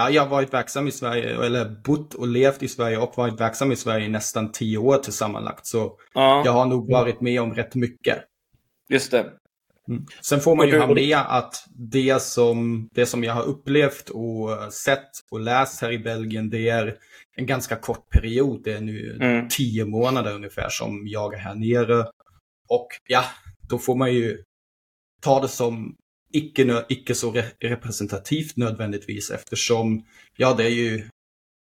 Ja, jag har varit verksam i Sverige, eller bott och levt i Sverige och varit verksam i Sverige i nästan tio år tillsammanlagt. Så Ja, jag har nog varit med om rätt mycket. just det. Mm. Sen får man Och ju du- ha med att det som, det som jag har upplevt och sett och läst här i Belgien, det är en ganska kort period. Det är nu Mm. tio månader ungefär som jag är här nere. Och ja, då får man ju ta det som icke, icke så re representativt nödvändigtvis eftersom, ja det är ju,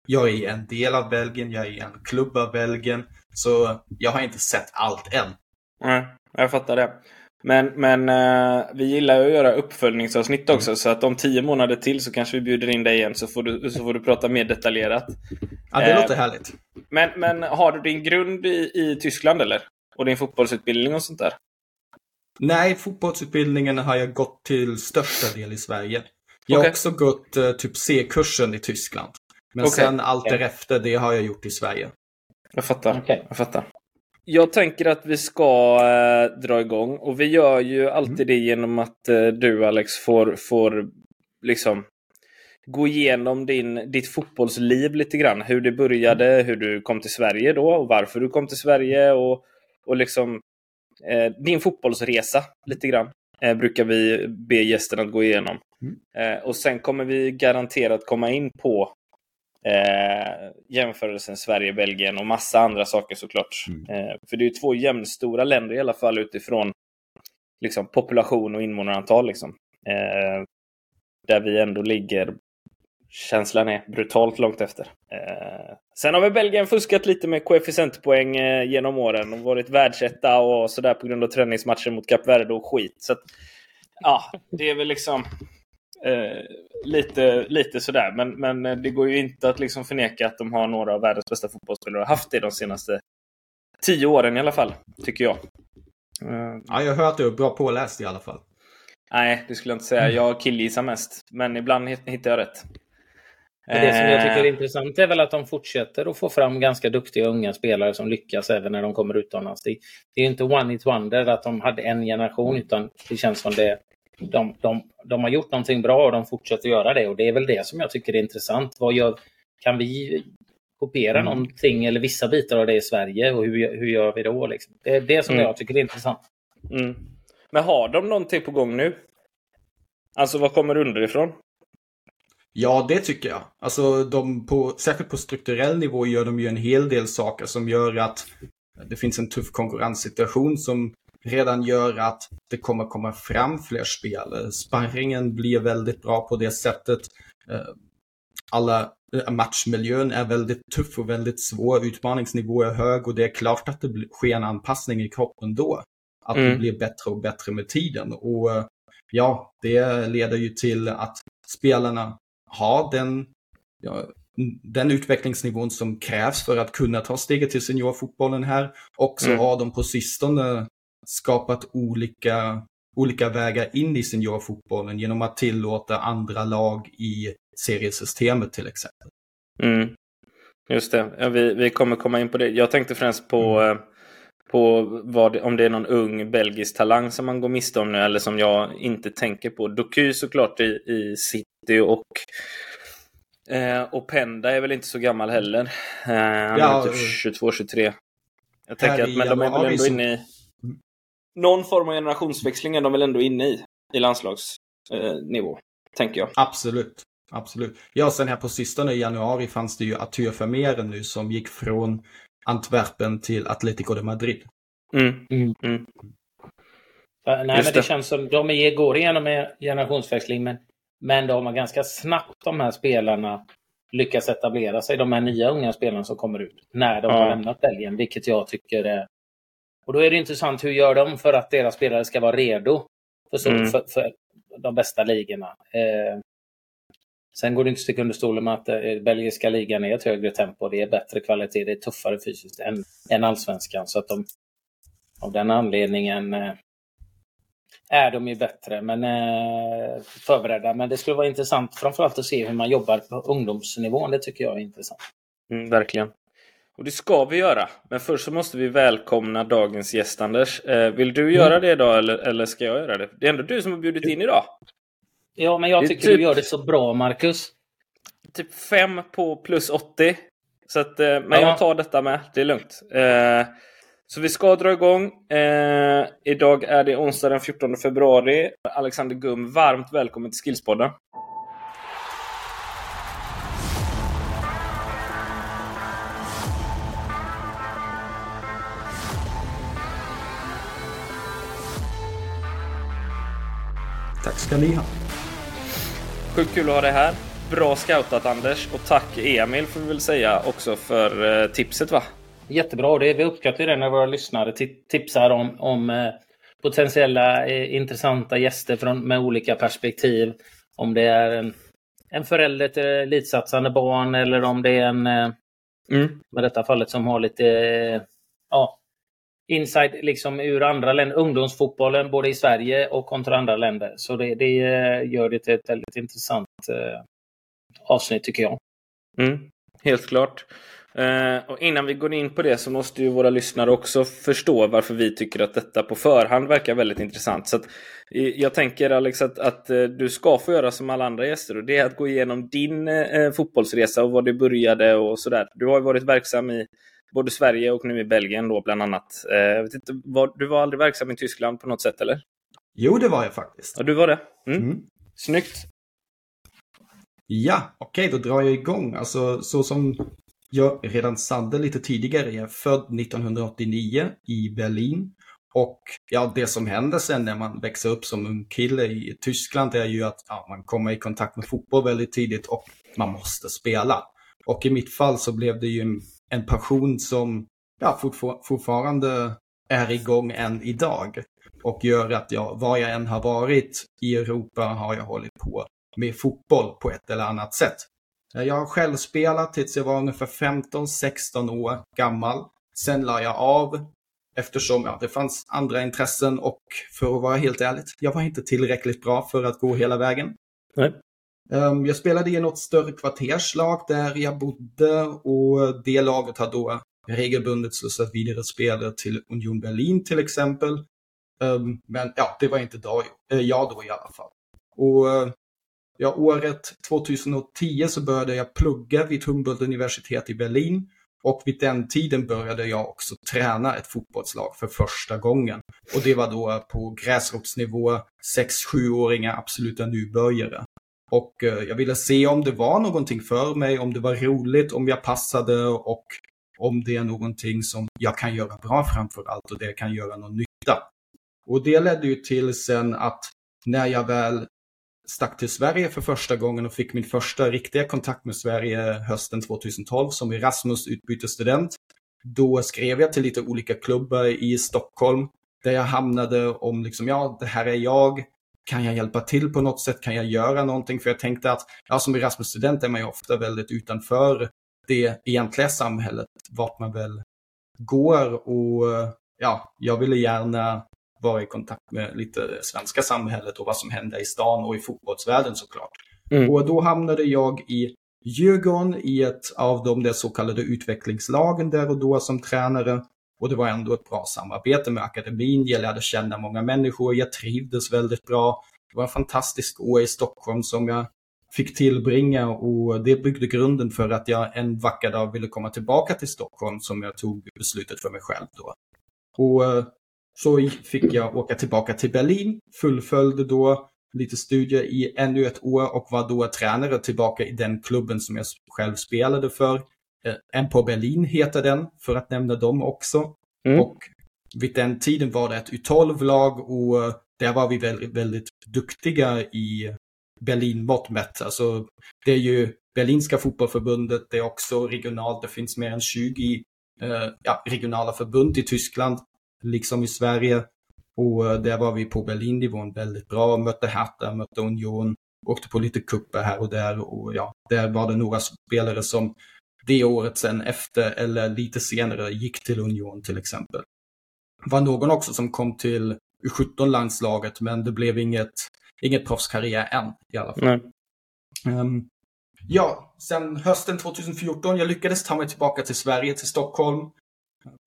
jag är en del av Belgien, jag är en klubb av Belgien. Så jag har inte sett allt än. Nej, jag fattar det. Men, men eh, vi gillar ju att göra uppföljningsavsnitt också, så att om tio månader till så kanske vi bjuder in dig igen så får du, så får du prata mer detaljerat. Ja, det Eh, låter härligt. Men, men har du din grund i, i Tyskland eller? Och din fotbollsutbildning och sånt där? Nej, fotbollsutbildningen har jag gått till största del i Sverige. Jag har Okej. också gått eh, typ C-kursen i Tyskland. Men Okej. sen allt Okej. därefter, det har jag gjort i Sverige. Jag fattar. Okej. Jag fattar. Jag tänker att vi ska eh, dra igång och vi gör ju alltid det genom att eh, du Alex får, får liksom gå igenom din, ditt fotbollsliv lite grann. Hur det började, hur du kom till Sverige då och varför du kom till Sverige och, och liksom din fotbollsresa lite grann. Eh, brukar vi be gästerna att gå igenom. Eh, och sen kommer vi garanterat komma in på eh, jämförelsen Sverige-Belgien och massa andra saker såklart. Eh, för det är två jämnstora länder i alla fall utifrån liksom, population och invånarantal. Liksom. Eh, där vi ändå ligger, känslan är, brutalt långt efter. Eh, sen har väl Belgien fuskat lite med koefficientpoäng eh, genom åren och varit världsetta och sådär på grund av träningsmatcher mot Kap Verde och skit. Så att, ja, det är väl liksom eh, lite, lite sådär. Men, men eh, det går ju inte att liksom förneka att de har några av världens bästa fotbollsspelare haft det de senaste tio åren i alla fall, tycker jag. Ja, jag hört att du är bra påläst i alla fall. nej, det skulle jag inte säga. Jag killgissar mest. Men ibland hit- hittar jag rätt. Men Det som jag tycker är Eh, intressant är väl att de fortsätter att få fram ganska duktiga unga spelare som lyckas även när de kommer utomlands. Det, det är inte one hit wonder att de hade en generation utan det känns som det de, de, de har gjort någonting bra och de fortsätter göra det och det är väl det som jag tycker är intressant. Vad gör, kan vi kopiera Mm. någonting eller vissa bitar av det i Sverige och hur, hur gör vi då? Liksom? Det är det som Mm. jag tycker är intressant. Mm. Men har de någonting på gång nu? Alltså vad kommer underifrån? Ja, det tycker jag. Alltså, de på, särskilt på strukturell nivå gör de ju en hel del saker som gör att det finns en tuff konkurrenssituation som redan gör att det kommer komma fram fler spelare. Sparringen blir väldigt bra på det sättet. Eh, Alla eh, matchmiljön är väldigt tuff och väldigt svår. Utmaningsnivå är hög och det är klart att det sker en anpassning i kroppen då. Att det Mm. blir bättre och bättre med tiden. Och eh, ja, det leder ju till att spelarna har den, ja, den utvecklingsnivån som krävs för att kunna ta steget till seniorfotbollen här. Och så Mm. har de på sistone skapat olika, olika vägar in i seniorfotbollen genom att tillåta andra lag i seriesystemet till exempel. Mm. Just det, ja, vi, vi kommer komma in på det. Jag tänkte främst på, eh, på vad, om det är någon ung belgisk talang som man går miste om nu eller som jag inte tänker på. Doku såklart i, i City och eh, och Penda är väl inte så gammal heller. Eh, han Ja, är typ eh, 22-23. Jag tänker att men de är väl ändå inne i någon form av generationsväxling är de väl ändå inne i, i landslagsnivå. Eh, nivå, tänker jag. Absolut. Absolut. Ja, sen här på sistone i januari fanns det ju Arthur Vermeer nu som gick från Antwerpen till Atletico de Madrid. Mm. Mm. Mm. Nej, Just men det, det. känns som de är, går igenom en generationsväxling men, men de har ganska snabbt de här spelarna lyckats etablera sig, de här nya unga spelarna som kommer ut när de Ja. har lämnat Belgien, vilket jag tycker är... Och då är det intressant, hur gör de för att deras spelare ska vara redo för, så, Mm. för, för de bästa ligorna? Eh, sen går det inte att sticka under stolen med att eh, belgiska ligan är ett högre tempo, det är bättre kvalitet, det är tuffare fysiskt än, än allsvenskan. Så att de av den anledningen eh, är de ju bättre men eh, förberedda. Men det skulle vara intressant framförallt att se hur man jobbar på ungdomsnivån. Det tycker jag är intressant. Mm, verkligen. Och det ska vi göra. Men först så måste vi välkomna dagens gäst Anders. Eh, vill du göra det idag eller, eller ska jag göra det? Det är ändå du som har bjudit in idag. Ja, men jag tycker typ- du gör det så bra, Marcus. typ 5 på plus 80. Så att, eh, men ja. jag tar detta med. Det är lugnt. Eh, så vi ska dra igång. Eh, idag är det onsdag den 14 februari. Alexander Gum, varmt välkommen till Skillspodden. Tack ska ni ha. Sjukt kul att ha dig här. Bra scoutat Anders och tack Emil får vi väl säga också för eh, tipset va? Jättebra. Det, vi uppskattar det när våra lyssnare tipsar om, om eh, potentiella eh, intressanta gäster från, med olika perspektiv. Om det är en, en förälder till elitsatsande barn eller om det är en, mm. med detta fallet som har lite ja, insight liksom ur andra länder, ungdomsfotbollen både i Sverige och kontra andra länder. Så det, det eh, gör det till ett väldigt intressant eh, avsnitt tycker jag. Mm, helt klart. Eh, och innan vi går in på det så måste ju våra lyssnare också förstå varför vi tycker att detta på förhand verkar väldigt intressant. Så att, eh, jag tänker Alex att, att eh, du ska få göra som alla andra gäster och det är att gå igenom din eh, fotbollsresa och var det började och sådär. Du har ju varit verksam i både Sverige och nu i Belgien då bland annat. Eh, inte, var, du var aldrig verksam i Tyskland på något sätt eller? Jo, det var jag faktiskt. Ja, du var det? Mm. Mm. Snyggt. Ja, okej, okay, då drar jag igång. Alltså, så som jag redan sade lite tidigare, jag är född 1989 i Berlin. Och ja, det som händer sen när man växer upp som ung kille i Tyskland är ju att ja, man kommer i kontakt med fotboll väldigt tidigt och man måste spela. Och i mitt fall så blev det ju en, en passion som ja, fortfar fortfarande är igång än idag. Och gör att jag, var jag än har varit i Europa har jag hållit på med fotboll på ett eller annat sätt. Jag har själv spelat tills jag var ungefär 15-16 år gammal. Sen la jag av eftersom ja, det fanns andra intressen och för att vara helt ärligt, jag var inte tillräckligt bra för att gå hela vägen. Nej. Um, jag spelade i något större kvarterslag där jag bodde och det laget har då regelbundet slussat vidare spelare till Union Berlin till exempel. Um, men ja, det var inte då, eh, jag då i alla fall. Och eh, Ja, året 2010 så började jag plugga vid Humboldt universitet i Berlin och vid den tiden började jag också träna ett fotbollslag för första gången. Och det var då på gräsrotsnivå, 6-7-åringar, absoluta nybörjare. Och eh, jag ville se om det var någonting för mig, om det var roligt, om jag passade och om det är någonting som jag kan göra bra framför allt och det kan göra någon nytta. Och det ledde ju till sen att när jag väl stack till Sverige för första gången och fick min första riktiga kontakt med Sverige hösten 2012 som Erasmus utbytesstudent. Då skrev jag till lite olika klubbar i Stockholm där jag hamnade om liksom, ja, det här är jag. Kan jag hjälpa till på något sätt? Kan jag göra någonting? För jag tänkte att, ja, som Erasmus-student är man ju ofta väldigt utanför det egentliga samhället, vart man väl går och ja, jag ville gärna vara i kontakt med lite svenska samhället och vad som händer i stan och i fotbollsvärlden såklart. Mm. Och då hamnade jag i Djurgården i ett av de där så kallade utvecklingslagen där och då som tränare. Och det var ändå ett bra samarbete med akademin. Jag lärde känna många människor. Jag trivdes väldigt bra. Det var en fantastisk år i Stockholm som jag fick tillbringa och det byggde grunden för att jag en vacker dag ville komma tillbaka till Stockholm som jag tog beslutet för mig själv då. Och eh, så fick jag åka tillbaka till Berlin, fullföljde då lite studier i ännu ett år och var då tränare tillbaka i den klubben som jag själv spelade för. En eh, på Berlin heter den, för att nämna dem också. Mm. Och vid den tiden var det ett U12-lag och eh, där var vi väldigt, väldigt duktiga i Berlin-mått mätt. Alltså, det är ju Berlinska fotbollförbundet, det är också regionalt, det finns mer än 20 eh, ja, regionala förbund i Tyskland liksom i Sverige. Och eh, där var vi på Berlinnivån väldigt bra, mötte Hertha, mötte Union, åkte på lite kupper här och där och ja, där var det några spelare som det året sen efter eller lite senare gick till Union till exempel. Det var någon också som kom till U17-landslaget men det blev inget, inget proffskarriär än i alla fall. Um, ja, sen hösten 2014, jag lyckades ta mig tillbaka till Sverige, till Stockholm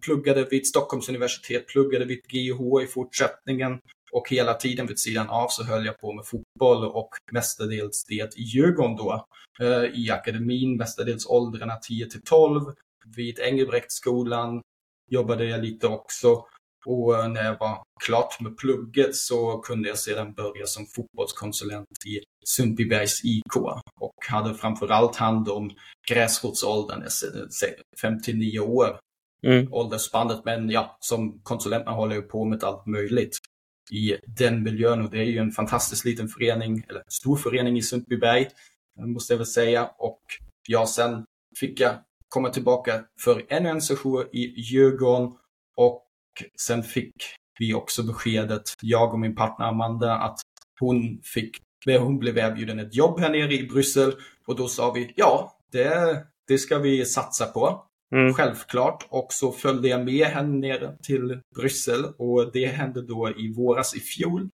pluggade vid Stockholms universitet, pluggade vid GH i fortsättningen Och hela tiden vid sidan av så höll jag på med fotboll och mestadels det i Djurgården då. Eh, I akademin, mestadels åldrarna 10 till 12. Vid Engelbrektsskolan jobbade jag lite också. Och eh, när jag var klart med plugget så kunde jag sedan börja som fotbollskonsulent i Sundbybergs IK och hade framförallt hand om gräsrotsåldern, 59 år, mm. åldersspannet. Men ja, som konsulent man håller jag på med allt möjligt i den miljön och det är ju en fantastiskt liten förening, eller stor förening i Sundbyberg, måste jag väl säga. Och ja, sen fick jag komma tillbaka för ännu en session i Djurgården och sen fick vi också beskedet, jag och min partner Amanda, att hon fick hon blev erbjuden ett jobb här nere i Bryssel och då sa vi ja, det, det ska vi satsa på. Mm. Självklart. Och så följde jag med henne ner till Bryssel och det hände då i våras i fjol.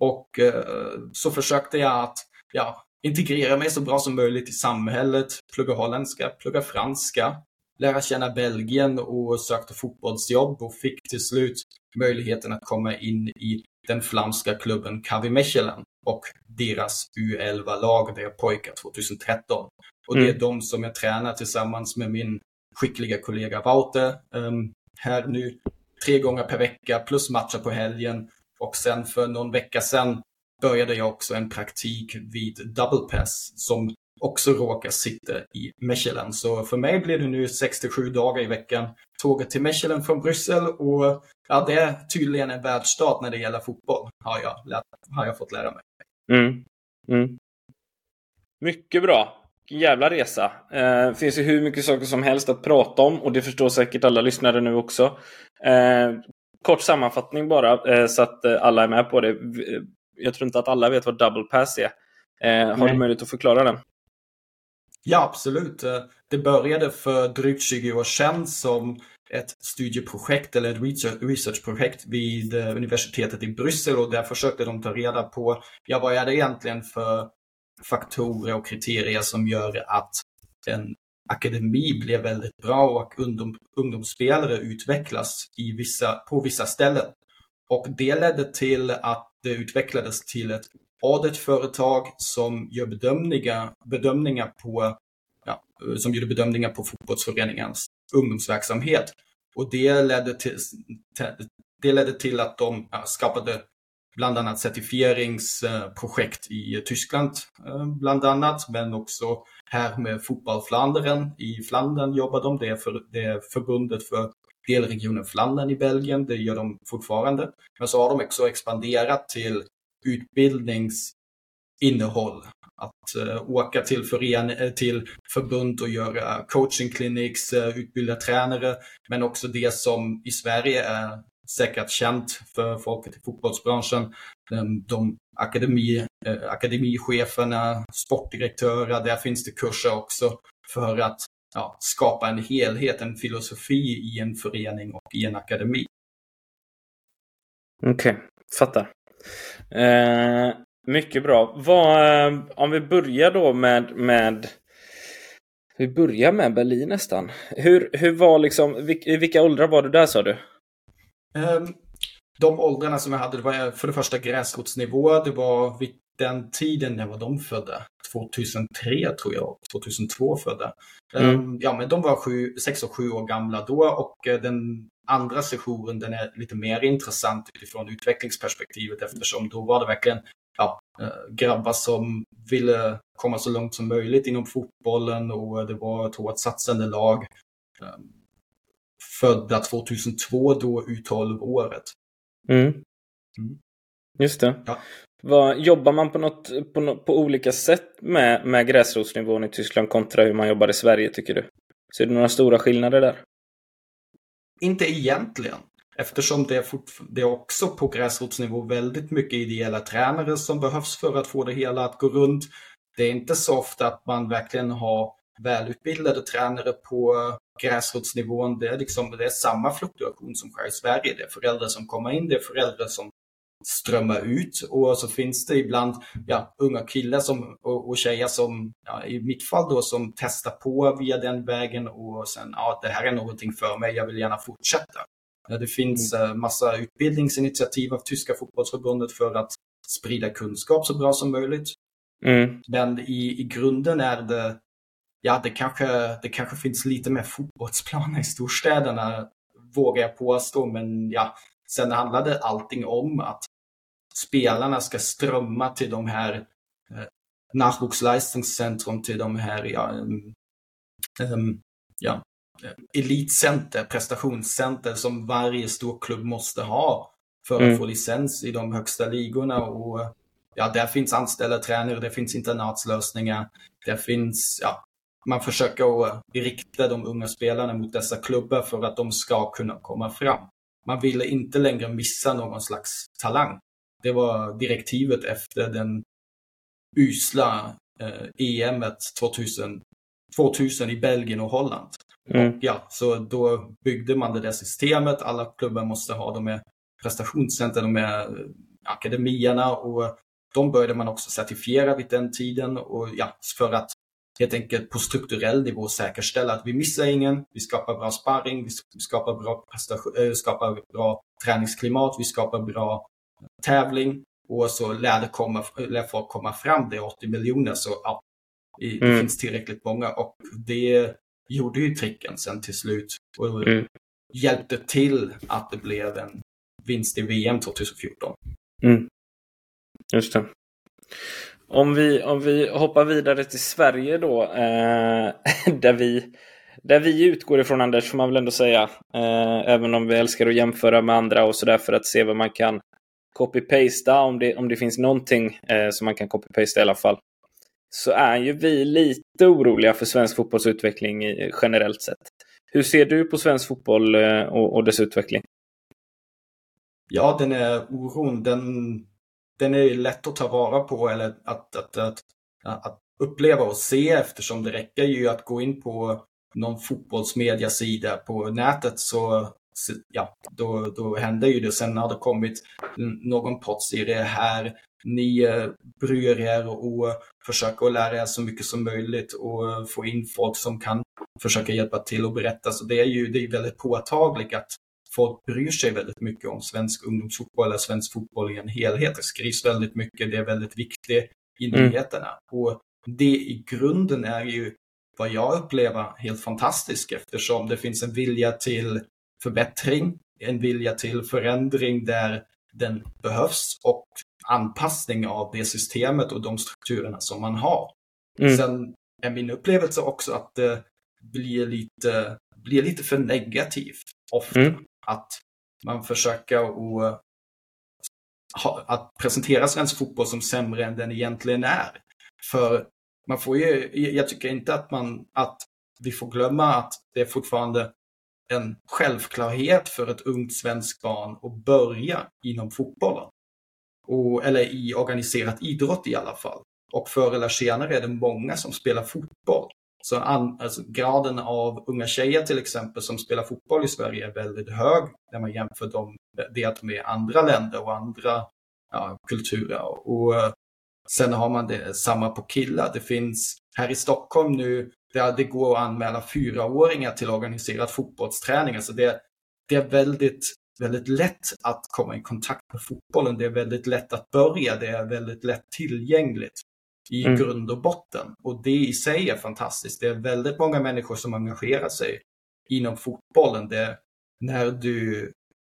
Och eh, så försökte jag att ja, integrera mig så bra som möjligt i samhället, plugga holländska, plugga franska, lära känna Belgien och sökte fotbollsjobb och fick till slut möjligheten att komma in i den flamska klubben Kavi Mechelen och deras U11-lag, det är pojkar 2013. Och det är mm. de som jag tränar tillsammans med min skickliga kollega Wouter um, här nu tre gånger per vecka plus matcher på helgen. Och sen för någon vecka sedan började jag också en praktik vid Double Pass som också råkar sitta i Mechelen. Så för mig blir det nu 67 dagar i veckan tåget till Mechelen från Bryssel och ja, det är tydligen en världsstat när det gäller fotboll, har jag, lärt, har jag fått lära mig. Mm. Mm. Mycket bra. Jävla resa. Eh, finns ju hur mycket saker som helst att prata om och det förstår säkert alla lyssnare nu också. Eh, kort sammanfattning bara eh, så att eh, alla är med på det. Jag tror inte att alla vet vad double pass är. Eh, har Nej. du möjlighet att förklara den? Ja, absolut. Eh, det började för drygt 20 år sedan som ett studieprojekt eller ett researchprojekt vid eh, universitetet i Bryssel och där försökte de ta reda på, ja vad är det egentligen för faktorer och kriterier som gör att en akademi blir väldigt bra och ungdom, ungdomsspelare utvecklas i vissa, på vissa ställen. Och det ledde till att det utvecklades till ett auditföretag som gör bedömningar, bedömningar på ja, som gjorde bedömningar på fotbollsföreningens ungdomsverksamhet. Och det ledde till, det ledde till att de skapade bland annat certifieringsprojekt i Tyskland eh, bland annat, men också här med Fotboll Flandern. I Flandern jobbar de, det är, för, det är förbundet för delregionen Flandern i Belgien, det gör de fortfarande. Men så har de också expanderat till utbildningsinnehåll. Att uh, åka till, fören eh, till förbund och göra coaching clinics, uh, utbilda tränare, men också det som i Sverige är säkert känt för folket i fotbollsbranschen. De, akademi, eh, akademicheferna, sportdirektörer, där finns det kurser också för att ja, skapa en helhet, en filosofi i en förening och i en akademi. Okej, okay, fattar. Eh, mycket bra. Vad, eh, om vi börjar då med, med vi börjar med Berlin nästan. Hur, hur var liksom, i vilka åldrar var du där sa du? Um, de åldrarna som jag hade, det var för det första gräsrotsnivå. Det var vid den tiden, när var de födda? 2003 tror jag, 2002 födda. Mm. Um, ja, men de var 6 och 7 år gamla då och uh, den andra sessionen den är lite mer intressant utifrån utvecklingsperspektivet eftersom då var det verkligen ja, uh, grabbar som ville komma så långt som möjligt inom fotbollen och det var ett hårt satsande lag. Födda 2002 då U12-året. Mm. Mm. Just det. Ja. Vad, jobbar man på, något, på, på olika sätt med, med gräsrotsnivån i Tyskland kontra hur man jobbar i Sverige tycker du? Ser du några stora skillnader där? Inte egentligen. Eftersom det är, det är också på gräsrotsnivå väldigt mycket ideella tränare som behövs för att få det hela att gå runt. Det är inte så ofta att man verkligen har välutbildade tränare på gräsrotsnivån. Det är, liksom, det är samma fluktuation som sker i Sverige. Det är föräldrar som kommer in, det är föräldrar som strömmar ut och så finns det ibland ja, unga killar som, och, och tjejer som, ja, i mitt fall då, som testar på via den vägen och sen, ja, det här är någonting för mig, jag vill gärna fortsätta. Det finns mm. massa utbildningsinitiativ av tyska fotbollsförbundet för att sprida kunskap så bra som möjligt. Mm. Men i, i grunden är det, ja det kanske, det kanske finns lite mer fotbollsplaner i storstäderna, vågar jag påstå. Men ja, sen handlade allting om att spelarna ska strömma till de här eh, Nachwuchsleistungscentrum, till de här ja, um, um, ja, elitcenter, prestationscenter som varje stor klubb måste ha för att mm. få licens i de högsta ligorna. Och ja, där finns anställda tränare, det finns internatslösningar, det finns, ja, man försöker att rikta de unga spelarna mot dessa klubbar för att de ska kunna komma fram. Man ville inte längre missa någon slags talang. Det var direktivet efter den usla eh, EM 2000, 2000 i Belgien och Holland. Mm. Och ja, så då byggde man det där systemet. Alla klubbar måste ha de här prestationscenter, de här eh, akademierna och de började man också certifiera vid den tiden och ja, för att helt enkelt på strukturell nivå säkerställa att vi missar ingen, vi skapar bra sparring, vi skapar bra, prestation, äh, skapar bra träningsklimat, vi skapar bra tävling och så lär, det komma, lär folk komma fram, det är 80 miljoner så ja, det mm. finns tillräckligt många och det gjorde ju tricken sen till slut och mm. hjälpte till att det blev en vinst i VM 2014. Mm. Just det. Om vi, om vi hoppar vidare till Sverige då, eh, där, vi, där vi utgår ifrån Anders, får man väl ändå säga. Eh, även om vi älskar att jämföra med andra och sådär för att se vad man kan copy-pasta, om det, om det finns någonting eh, som man kan copy-pasta i alla fall. Så är ju vi lite oroliga för svensk fotbollsutveckling generellt sett. Hur ser du på svensk fotboll eh, och, och dess utveckling? Ja, den är oron, den den är lätt att ta vara på eller att, att, att, att uppleva och se eftersom det räcker ju att gå in på någon fotbollsmediasida på nätet så ja, då, då händer ju det. Sen har det kommit någon poddserie här. Ni eh, bryr er och försöker att lära er så mycket som möjligt och få in folk som kan försöka hjälpa till och berätta. Så det är ju det är väldigt påtagligt att folk bryr sig väldigt mycket om svensk ungdomsfotboll eller svensk fotboll i en helhet. Det skrivs väldigt mycket, det är väldigt viktigt i mm. nyheterna. Mm. Och det i grunden är ju vad jag upplever helt fantastiskt eftersom det finns en vilja till förbättring, en vilja till förändring där den behövs och anpassning av det systemet och de strukturerna som man har. Mm. Sen är min upplevelse också att det blir lite, blir lite för negativt ofta. Mm att man försöker att, att presentera svensk fotboll som sämre än den egentligen är. För man får ju, jag tycker inte att man, att vi får glömma att det är fortfarande en självklarhet för ett ungt svenskt barn att börja inom fotbollen. Och, eller i organiserat idrott i alla fall. Och förr eller senare är det många som spelar fotboll. Så an, alltså, graden av unga tjejer till exempel som spelar fotboll i Sverige är väldigt hög när man jämför dem det med andra länder och andra ja, kulturer. Och eh, sen har man det samma på killar. Det finns här i Stockholm nu där det går att anmäla fyraåringar till organiserad fotbollsträning. Alltså det, det är väldigt, väldigt lätt att komma i kontakt med fotbollen. Det är väldigt lätt att börja. Det är väldigt lätt tillgängligt i mm. grund och botten. Och det i sig är fantastiskt. Det är väldigt många människor som engagerar sig inom fotbollen. Det, när, du,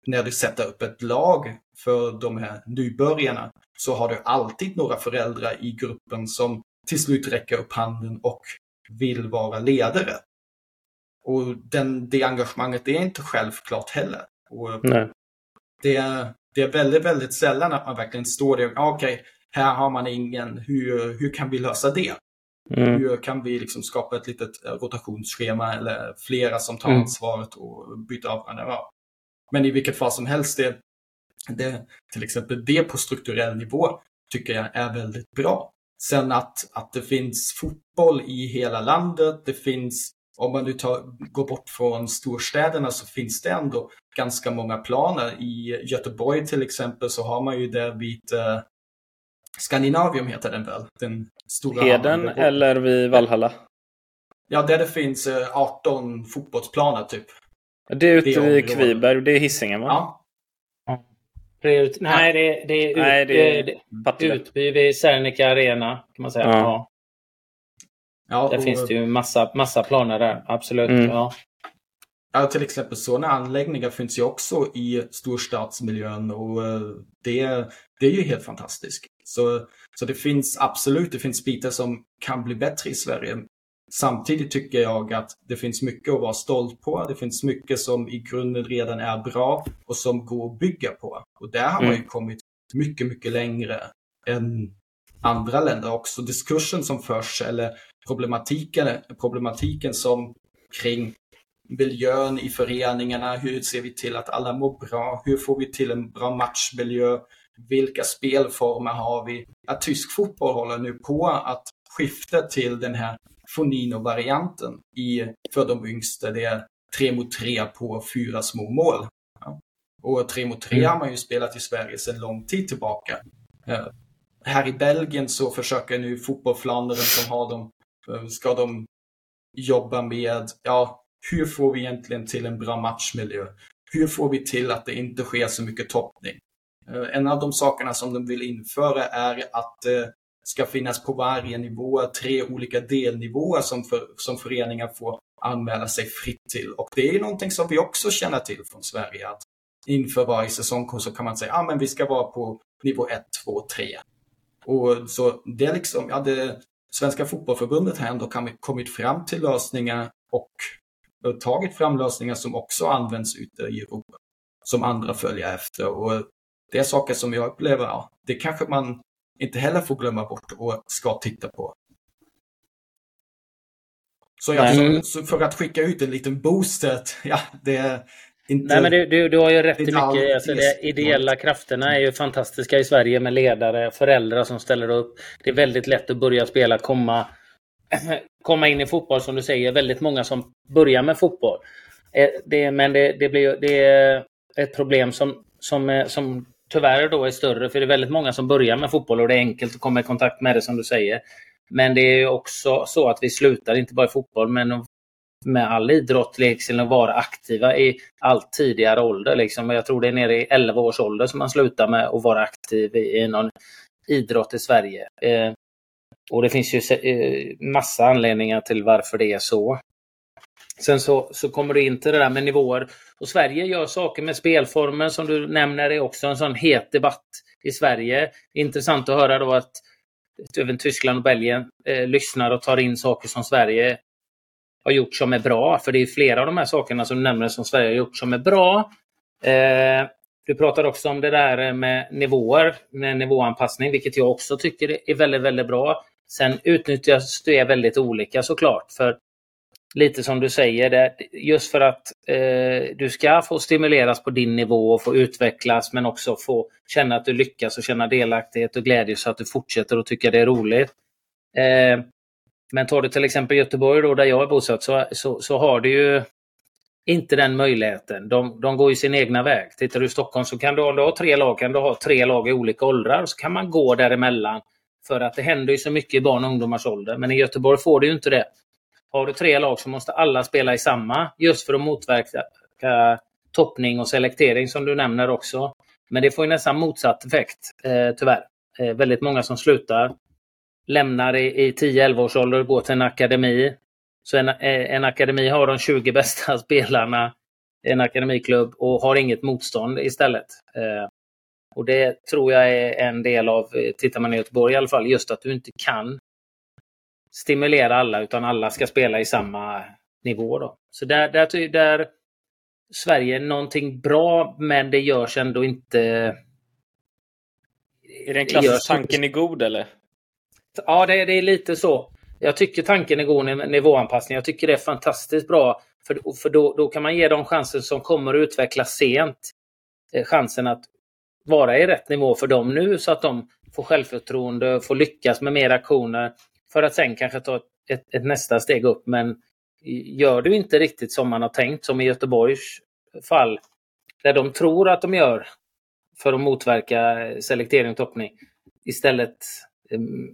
när du sätter upp ett lag för de här nybörjarna så har du alltid några föräldrar i gruppen som till slut räcker upp handen och vill vara ledare. Och den, det engagemanget är inte självklart heller. Och Det, är, det är väldigt, väldigt sällan att man verkligen står där och okej, okay, här har man ingen, hur, hur kan vi lösa det? Mm. Hur kan vi liksom skapa ett litet eh, rotationsschema eller flera som tar mm. ansvaret och byter av varandra? Men i vilket fall som helst, det, det, till exempel det på strukturell nivå tycker jag är väldigt bra. Sen att, att det finns fotboll i hela landet, det finns, om man nu tar, går bort från storstäderna så finns det ändå ganska många planer. I Göteborg till exempel så har man ju det vid eh, Skandinavium heter den väl? Den stora Heden eller vid Valhalla? Ja, där det finns 18 eh, fotbollsplaner typ. Det är ute vid Kviberg. Det är Hisingen va? Ja. Priorit Nej, det, det är, ut, Nej, det är det, Utby vid Serneke Arena. kan man säga. Ja. ja. ja där och, finns det ju massa, massa planer där. Absolut. Mm. Ja. Ja, till exempel sådana anläggningar finns ju också i storstadsmiljön och eh, det, det är ju helt fantastiskt. Så, så det finns absolut, det finns bitar som kan bli bättre i Sverige. Samtidigt tycker jag att det finns mycket att vara stolt på. Det finns mycket som i grunden redan är bra och som går att bygga på. Och där har man ju mm. kommit mycket, mycket längre än andra länder också. Diskursen som förs eller problematiken, problematiken som kring miljön i föreningarna. Hur ser vi till att alla mår bra? Hur får vi till en bra matchmiljö? Vilka spelformer har vi? Att tysk fotboll håller nu på att skifta till den här Fonino-varianten i, för de yngsta. Det är tre mot tre på fyra små mål. Ja. Och tre mot tre mm. har man ju spelat i Sverige sedan lång tid tillbaka. Uh, här i Belgien så försöker nu fotbollflandern som har dem, uh, ska de jobba med, ja, hur får vi egentligen till en bra matchmiljö? Hur får vi till att det inte sker så mycket toppning? Eh, en av de sakerna som de vill införa är att det ska finnas på varje nivå, tre olika delnivåer som, för, som föreningar får anmäla sig fritt till. Och det är någonting som vi också känner till från Sverige, att inför varje säsongkurs så kan man säga att ah, vi ska vara på nivå 1, 2, 3. Och så det är liksom, ja, det, Svenska fotbollförbundet har ändå kommit fram till lösningar och eh, tagit fram lösningar som också används ute i Europa. Som andra följer efter. Och det är saker som jag upplever, ja, det kanske man inte heller får glömma bort och ska titta på. Så, ja, så, så, för att skicka ut en liten booster, ja, det är inte... Nej, men du, du, du har ju rätt i mycket. Alltså, de ideella krafterna är ju fantastiska i Sverige med ledare, föräldrar som ställer upp. Det är väldigt lätt att börja spela, komma, komma in i fotboll som du säger. Väldigt många som börjar med fotboll. Eh, det, men det, det, blir, det är ett problem som, som, som tyvärr då är större, för det är väldigt många som börjar med fotboll och det är enkelt att komma i kontakt med det som du säger. Men det är också så att vi slutar, inte bara i fotboll, men med all idrott, liksom, att vara aktiva i allt tidigare ålder. Liksom. Jag tror det är nere i 11 års ålder som man slutar med att vara aktiv i någon idrott i Sverige. Eh, och det finns ju eh, massa anledningar till varför det är så. Sen så, så kommer du in till det där med nivåer. Och Sverige gör saker med spelformer som du nämner är också en sån het debatt i Sverige. Intressant att höra då att även Tyskland och Belgien eh, lyssnar och tar in saker som Sverige har gjort som är bra. För det är flera av de här sakerna som du nämner som Sverige har gjort som är bra. Eh, du pratar också om det där med nivåer, med nivåanpassning, vilket jag också tycker är väldigt, väldigt bra. Sen utnyttjas det väldigt olika såklart. För lite som du säger, det, just för att eh, du ska få stimuleras på din nivå och få utvecklas men också få känna att du lyckas och känna delaktighet och glädje så att du fortsätter att tycka det är roligt. Eh, men tar du till exempel Göteborg då, där jag är bosatt så, så, så har du ju inte den möjligheten. De, de går ju sin egna väg. Tittar du i Stockholm så kan du, om du har tre lag, kan du ha tre lag i olika åldrar. Så kan man gå däremellan. För att det händer ju så mycket i barn och ungdomars ålder. Men i Göteborg får du ju inte det. Har du tre lag så måste alla spela i samma just för att motverka toppning och selektering som du nämner också. Men det får ju nästan motsatt effekt eh, tyvärr. Eh, väldigt många som slutar lämnar i, i 10-11 års ålder och går till en akademi. Så en, eh, en akademi har de 20 bästa spelarna, en akademiklubb, och har inget motstånd istället. Eh, och det tror jag är en del av, eh, tittar man i Göteborg i alla fall, just att du inte kan stimulera alla utan alla ska spela i samma nivå. Då. Så där, där, där Sverige någonting bra men det görs ändå inte... Är det en klassisk tanken är god eller? Ja, det, det, är lite så. Jag tycker tanken är god nivåanpassning. Jag tycker det är fantastiskt bra. För, för då, då kan man ge dem chansen som kommer att utvecklas sent. Eh, chansen att vara i rätt nivå för dem nu så att de får självförtroende, får lyckas med mer aktioner. För att sen kanske ta ett, ett, nästa steg upp. Men gör du inte riktigt som man har tänkt, som i Göteborgs fall, där de tror att de gör för att motverka selektering och toppning, istället ehm,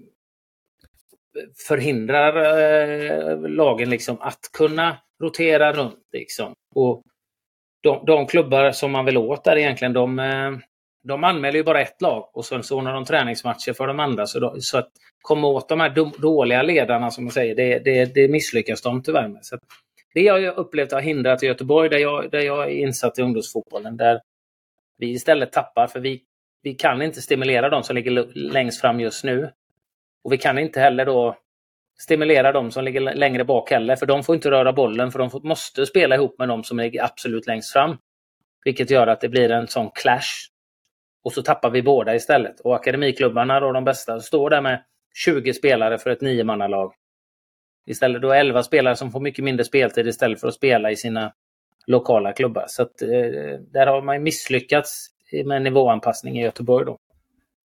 förhindrar eh, lagen liksom att kunna rotera runt. Liksom. Och de, de klubbar som man vill åt där egentligen, de, eh, de anmäler ju bara ett lag och sen så ordnar de träningsmatcher för de andra. Så, då, så att komma åt de här dåliga ledarna, som man säger, det, det, det misslyckas de tyvärr med. Så det har jag upplevt har hindrat i Göteborg, där jag, där jag är insatt i ungdomsfotbollen, där vi istället tappar, för vi, vi kan inte stimulera de som ligger längst fram just nu. Och vi kan inte heller då stimulera de som ligger längre bak heller, för de får inte röra bollen, för de måste spela ihop med de som ligger absolut längst fram. Vilket gör att det blir en sån clash. Och så tappar vi båda istället. Och akademiklubbarna, då de bästa, står där med 20 spelare för ett niomannalag. Istället då 11 spelare som får mycket mindre speltid istället för att spela i sina lokala klubbar. Så att, eh, där har man misslyckats med nivåanpassning i Göteborg. Då.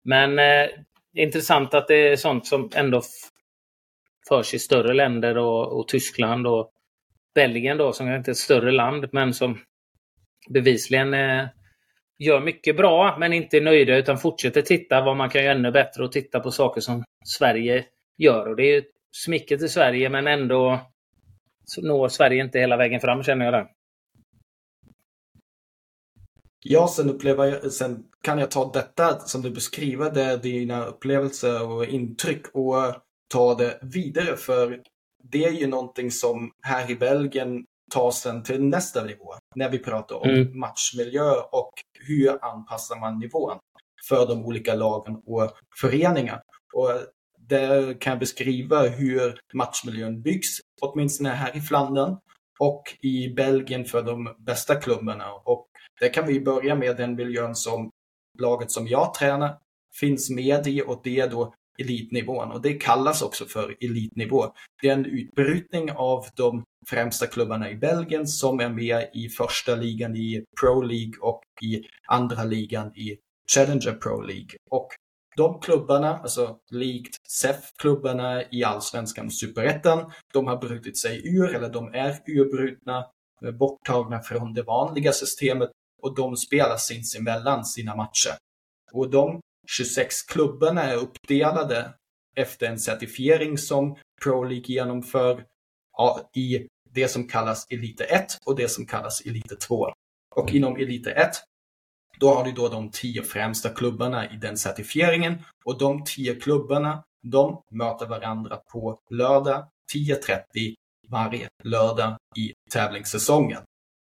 Men eh, intressant att det är sånt som ändå förs i större länder och, och Tyskland och Belgien då, som är inte är ett större land, men som bevisligen eh, gör mycket bra, men inte är nöjda, utan fortsätter titta vad man kan göra ännu bättre och titta på saker som Sverige gör. Och det är smicket till Sverige, men ändå når Sverige inte hela vägen fram, känner jag det. Ja, sen upplever jag, sen kan jag ta detta som du beskriver, det, dina upplevelser och intryck och ta det vidare för det är ju någonting som här i Belgien tar sen till nästa nivå. När vi pratar om mm. matchmiljö och hur anpassar man nivån för de olika lagen och föreningar. Och där kan jag beskriva hur matchmiljön byggs, åtminstone här i Flandern och i Belgien för de bästa klubbarna. Och där kan vi börja med den miljön som laget som jag tränar finns med i och det är då elitnivån och det kallas också för elitnivå. Det är en utbrytning av de främsta klubbarna i Belgien som är med i första ligan i Pro League och i andra ligan i Challenger Pro League. Och de klubbarna, alltså likt SEF-klubbarna i Allsvenskan och Superettan, de har brutit sig ur, eller de är urbrutna, borttagna från det vanliga systemet och de spelar sinsemellan sina matcher. Och de 26 klubbarna är uppdelade efter en certifiering som Pro League genomför i det som kallas Elite 1 och det som kallas Elite 2. Och inom Elite 1 då har du då de tio främsta klubbarna i den certifieringen och de tio klubbarna de möter varandra på lördag 10.30 varje lördag i tävlingssäsongen.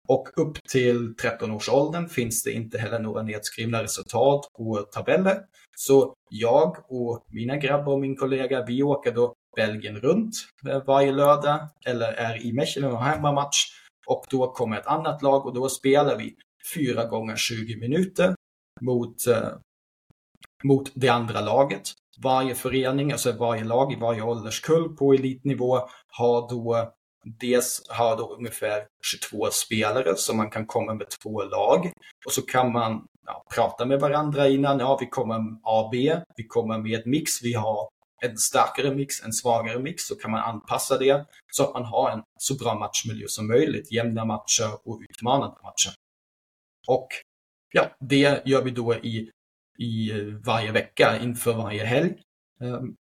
Och upp till 13-årsåldern finns det inte heller några nedskrivna resultat och tabeller. Så jag och mina grabbar och min kollega, vi åker då Belgien runt eh, varje lördag eller är i Mechelen och har hemmamatch. Och då kommer ett annat lag och då spelar vi fyra gånger 20 minuter mot, eh, mot det andra laget. Varje förening, alltså varje lag i varje ålderskull på elitnivå har då Dels har då ungefär 22 spelare så man kan komma med två lag. Och så kan man ja, prata med varandra innan. Ja, vi kommer med AB, vi kommer med mix, vi har en starkare mix, en svagare mix, så kan man anpassa det så att man har en så bra matchmiljö som möjligt. Jämna matcher och utmanande matcher. Och ja, det gör vi då i, i varje vecka inför varje helg. Ehm,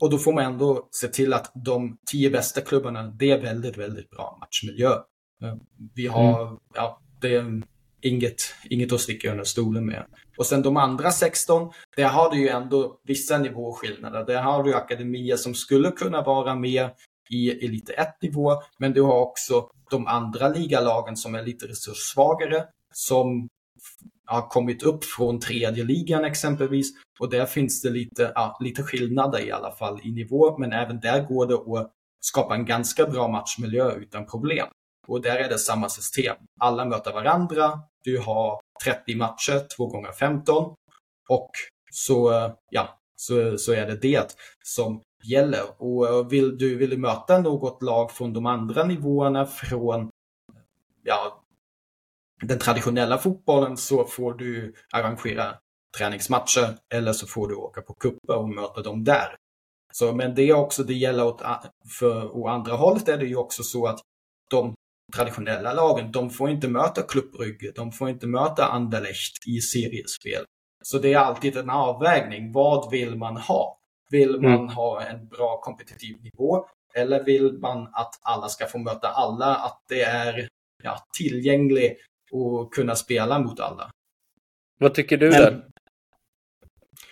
och då får man ändå se till att de tio bästa klubbarna, det är väldigt, väldigt bra matchmiljö. Eh, vi har, mm. ja, det inget, inget att sticka under stolen med. Och sen de andra 16, där har du ju ändå vissa nivåskillnader. Där har du akademier som skulle kunna vara med i Elite 1-nivå, men du har också de andra ligalagen som är lite resurssvagare, som har kommit upp från tredje ligan exempelvis. Och där finns det lite, ja, lite skillnader i alla fall i nivå, men även där går det att skapa en ganska bra matchmiljö utan problem. Och där är det samma system. Alla möter varandra, du har 30 matcher, 2 gånger 15 och så, ja, så, så är det det som gäller. Och eh, vill du, vill du möta något lag från de andra nivåerna från ja, den traditionella fotbollen så får du arrangera träningsmatcher eller så får du åka på kupper och möta dem där. Så, men det är också, det gäller åt, för, åt andra hållet är det ju också så att de traditionella lagen, de får inte möta Club Brygge, de får inte möta Anderlecht i seriespel. Så det är alltid en avvägning. Vad vill man ha? Vill man mm. ha en bra kompetitiv nivå? Eller vill man att alla ska få möta alla? Att det är ja, tillgänglig och kunna spela mot alla. Vad tycker du där?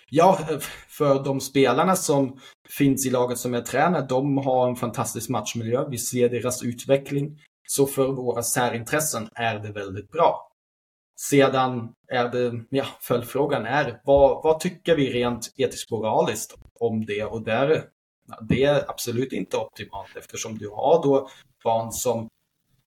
Ja, för de spelarna som finns i laget som är tränare, de har en fantastisk matchmiljö. Vi ser deras utveckling. Så för våra särintressen är det väldigt bra. Sedan är det, ja, följdfrågan är, vad, vad tycker vi rent etiskt moraliskt om det? Och där, det är absolut inte optimalt eftersom du har då barn som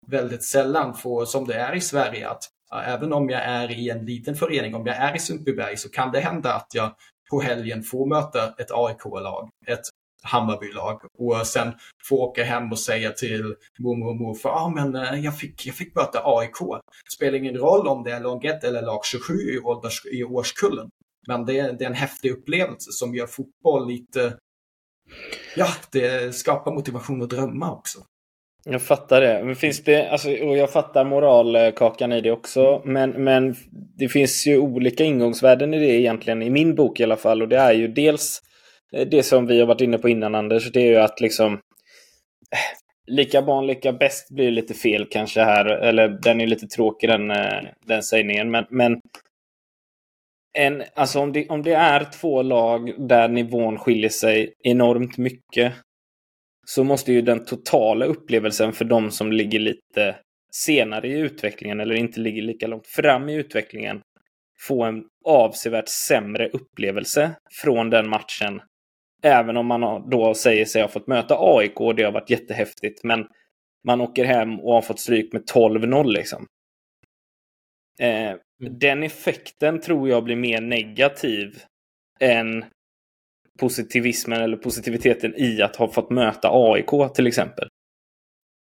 väldigt sällan får, som det är i Sverige, att även om jag är i en liten förening, om jag är i Sundbyberg så kan det hända att jag på helgen får möta ett AIK-lag, ett Hammarbylag och sen få åka hem och säga till mormor och morfar, ja ah, men eh, jag fick, jag fick möta AIK. Spelar ingen roll om det är lag 1 eller lag 27 i, ålders, i årskullen. Men det är, det är en häftig upplevelse som gör fotboll lite, ja, det skapar motivation att drömma också. Jag fattar det. Men finns det, alltså, och jag fattar moralkakan i det också. Men, men det finns ju olika ingångsvärden i det egentligen, i min bok i alla fall. Och det är ju dels Eh, det som vi har varit inne på innan Anders. Det är ju att liksom eh, Lika barn lika bäst blir lite fel kanske här. Eller den är lite tråkig den, eh, den sägningen. Men, men en, alltså om det, om det är två lag där nivån skiljer sig enormt mycket så måste ju den totala upplevelsen för de som ligger lite senare i utvecklingen eller inte ligger lika långt fram i utvecklingen få en avsevärt sämre upplevelse från den matchen. Även om man då säger sig ha fått möta AIK och det har varit jättehäftigt. Men man åker hem och har fått stryk med 12-0 liksom. Eh, mm. den effekten tror jag blir mer negativ än positivismen eller positiviteten i att ha fått möta AIK till exempel.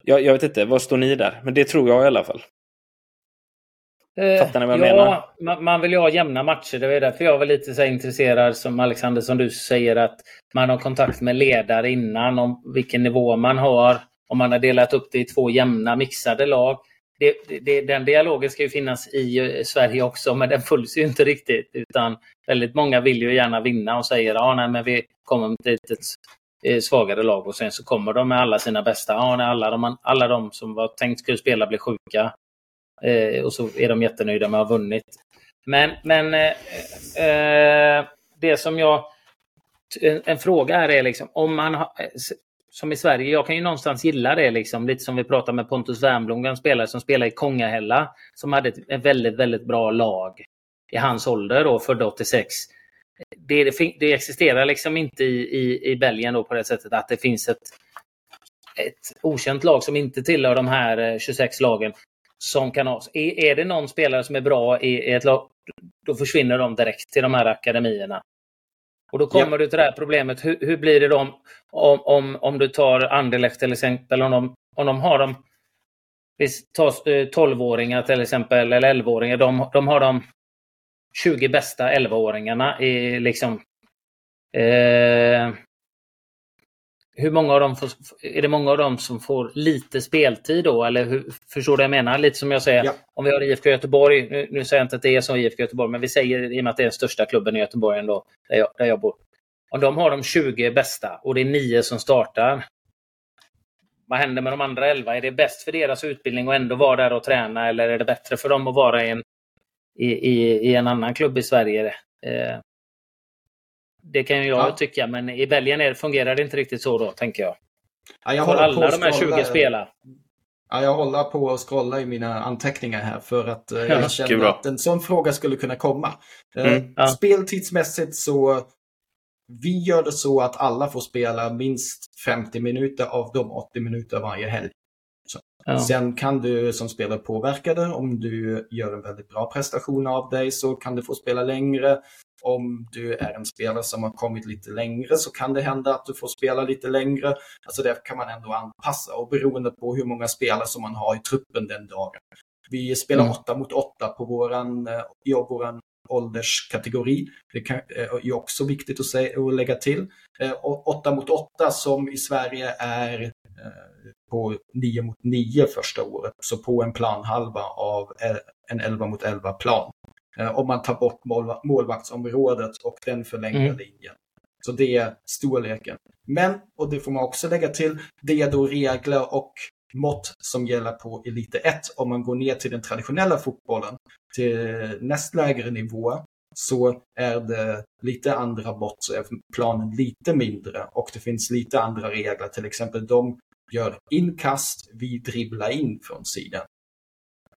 Jag, jag vet inte, var står ni där? Men det tror jag i alla fall. Eh, Fattar ni vad jag ja, menar? Man vill ju ha jämna matcher. Det är därför jag var lite så intresserad som Alexander som du säger att man har kontakt med ledare innan om vilken nivå man har. Om man har delat upp det i två jämna mixade lag det, det, den dialogen ska ju finnas i eh, Sverige också, men den följs ju inte riktigt. Utan väldigt många vill ju gärna vinna och säger att vi kommer till ett eh, svagare lag och sen så kommer de med alla sina bästa. Ja, när alla, de, alla de som var tänkt skulle spela blir sjuka. Eh, och så är de jättenöjda med att ha vunnit. Men, men eh, eh, det som jag... En, en fråga här är liksom om man har, eh, som i Sverige, jag kan ju någonstans gilla det liksom. Lite som vi pratade med Pontus Wernbloom, en spelare som spelade i Kongahälla. Som hade ett väldigt, väldigt bra lag i hans ålder då, född 86. Det, det, det, existerar liksom inte i, i, i Belgien då på det sättet att det finns ett, ett okänt lag som inte tillhör de här eh, 26 lagen. Som kan ha, är, är det någon spelare som är bra i, i ett lag, då försvinner de direkt till de här akademierna. Och då kommer ja. du till det här problemet. Hur, hur blir det då om, om, om du tar Anderlecht till exempel, om de, om de har de vi tar 12-åringar till exempel, eller 11-åringar. De, de har de 20 bästa 11-åringarna i liksom eh, hur många av dem får, är det många av dem som får lite speltid då? Eller hur, förstår du vad jag menar? Lite som jag säger, ja. om vi har IFK Göteborg, nu, nu, säger jag inte att det är som IFK Göteborg, men vi säger i och med att det är den största klubben i Göteborg ändå, där jag, där jag bor. Om de har de 20 bästa och det är 9 som startar, vad händer med de andra 11? Är det bäst för deras utbildning att ändå vara där och träna eller är det bättre för dem att vara i en, i, i, i en annan klubb i Sverige? Eh, det kan ju jag ja. tycka, men i Belgien är, fungerar det inte riktigt så då, tänker jag. Ja, jag Får alla de här 20 spela? Ja, jag håller på att scrolla i mina anteckningar här för att eh, jag känner att en sån fråga skulle kunna komma. Eh, mm, ja. Speltidsmässigt så vi gör det så att alla får spela minst 50 minuter av de 80 minuter varje helg. Ja. Sen kan du som spelare påverka det. Om du gör en väldigt bra prestation av dig så kan du få spela längre. Om du är en spelare som har kommit lite längre så kan det hända att du får spela lite längre. Alltså det kan man ändå anpassa och beroende på hur många spelare som man har i truppen den dagen. Vi spelar mm. 8 mot 8 på våran, eh, i våran ålderskategori. Det kan, eh, är också viktigt att, säga, att lägga till. 8 eh, mot 8 som i Sverige är på 9 mot 9 första året, så på en planhalva av en 11 mot 11 plan. Eh, om man tar bort målvaktsområdet och den förlängda mm. linjen. Så det är storleken. Men, och det får man också lägga till, det är då regler och mått som gäller på Elite 1. Om man går ner till den traditionella fotbollen, till näst lägre nivå, så är det lite andra mått, så är planen lite mindre och det finns lite andra regler. Till exempel de gör inkast, vi dribblar in från sidan.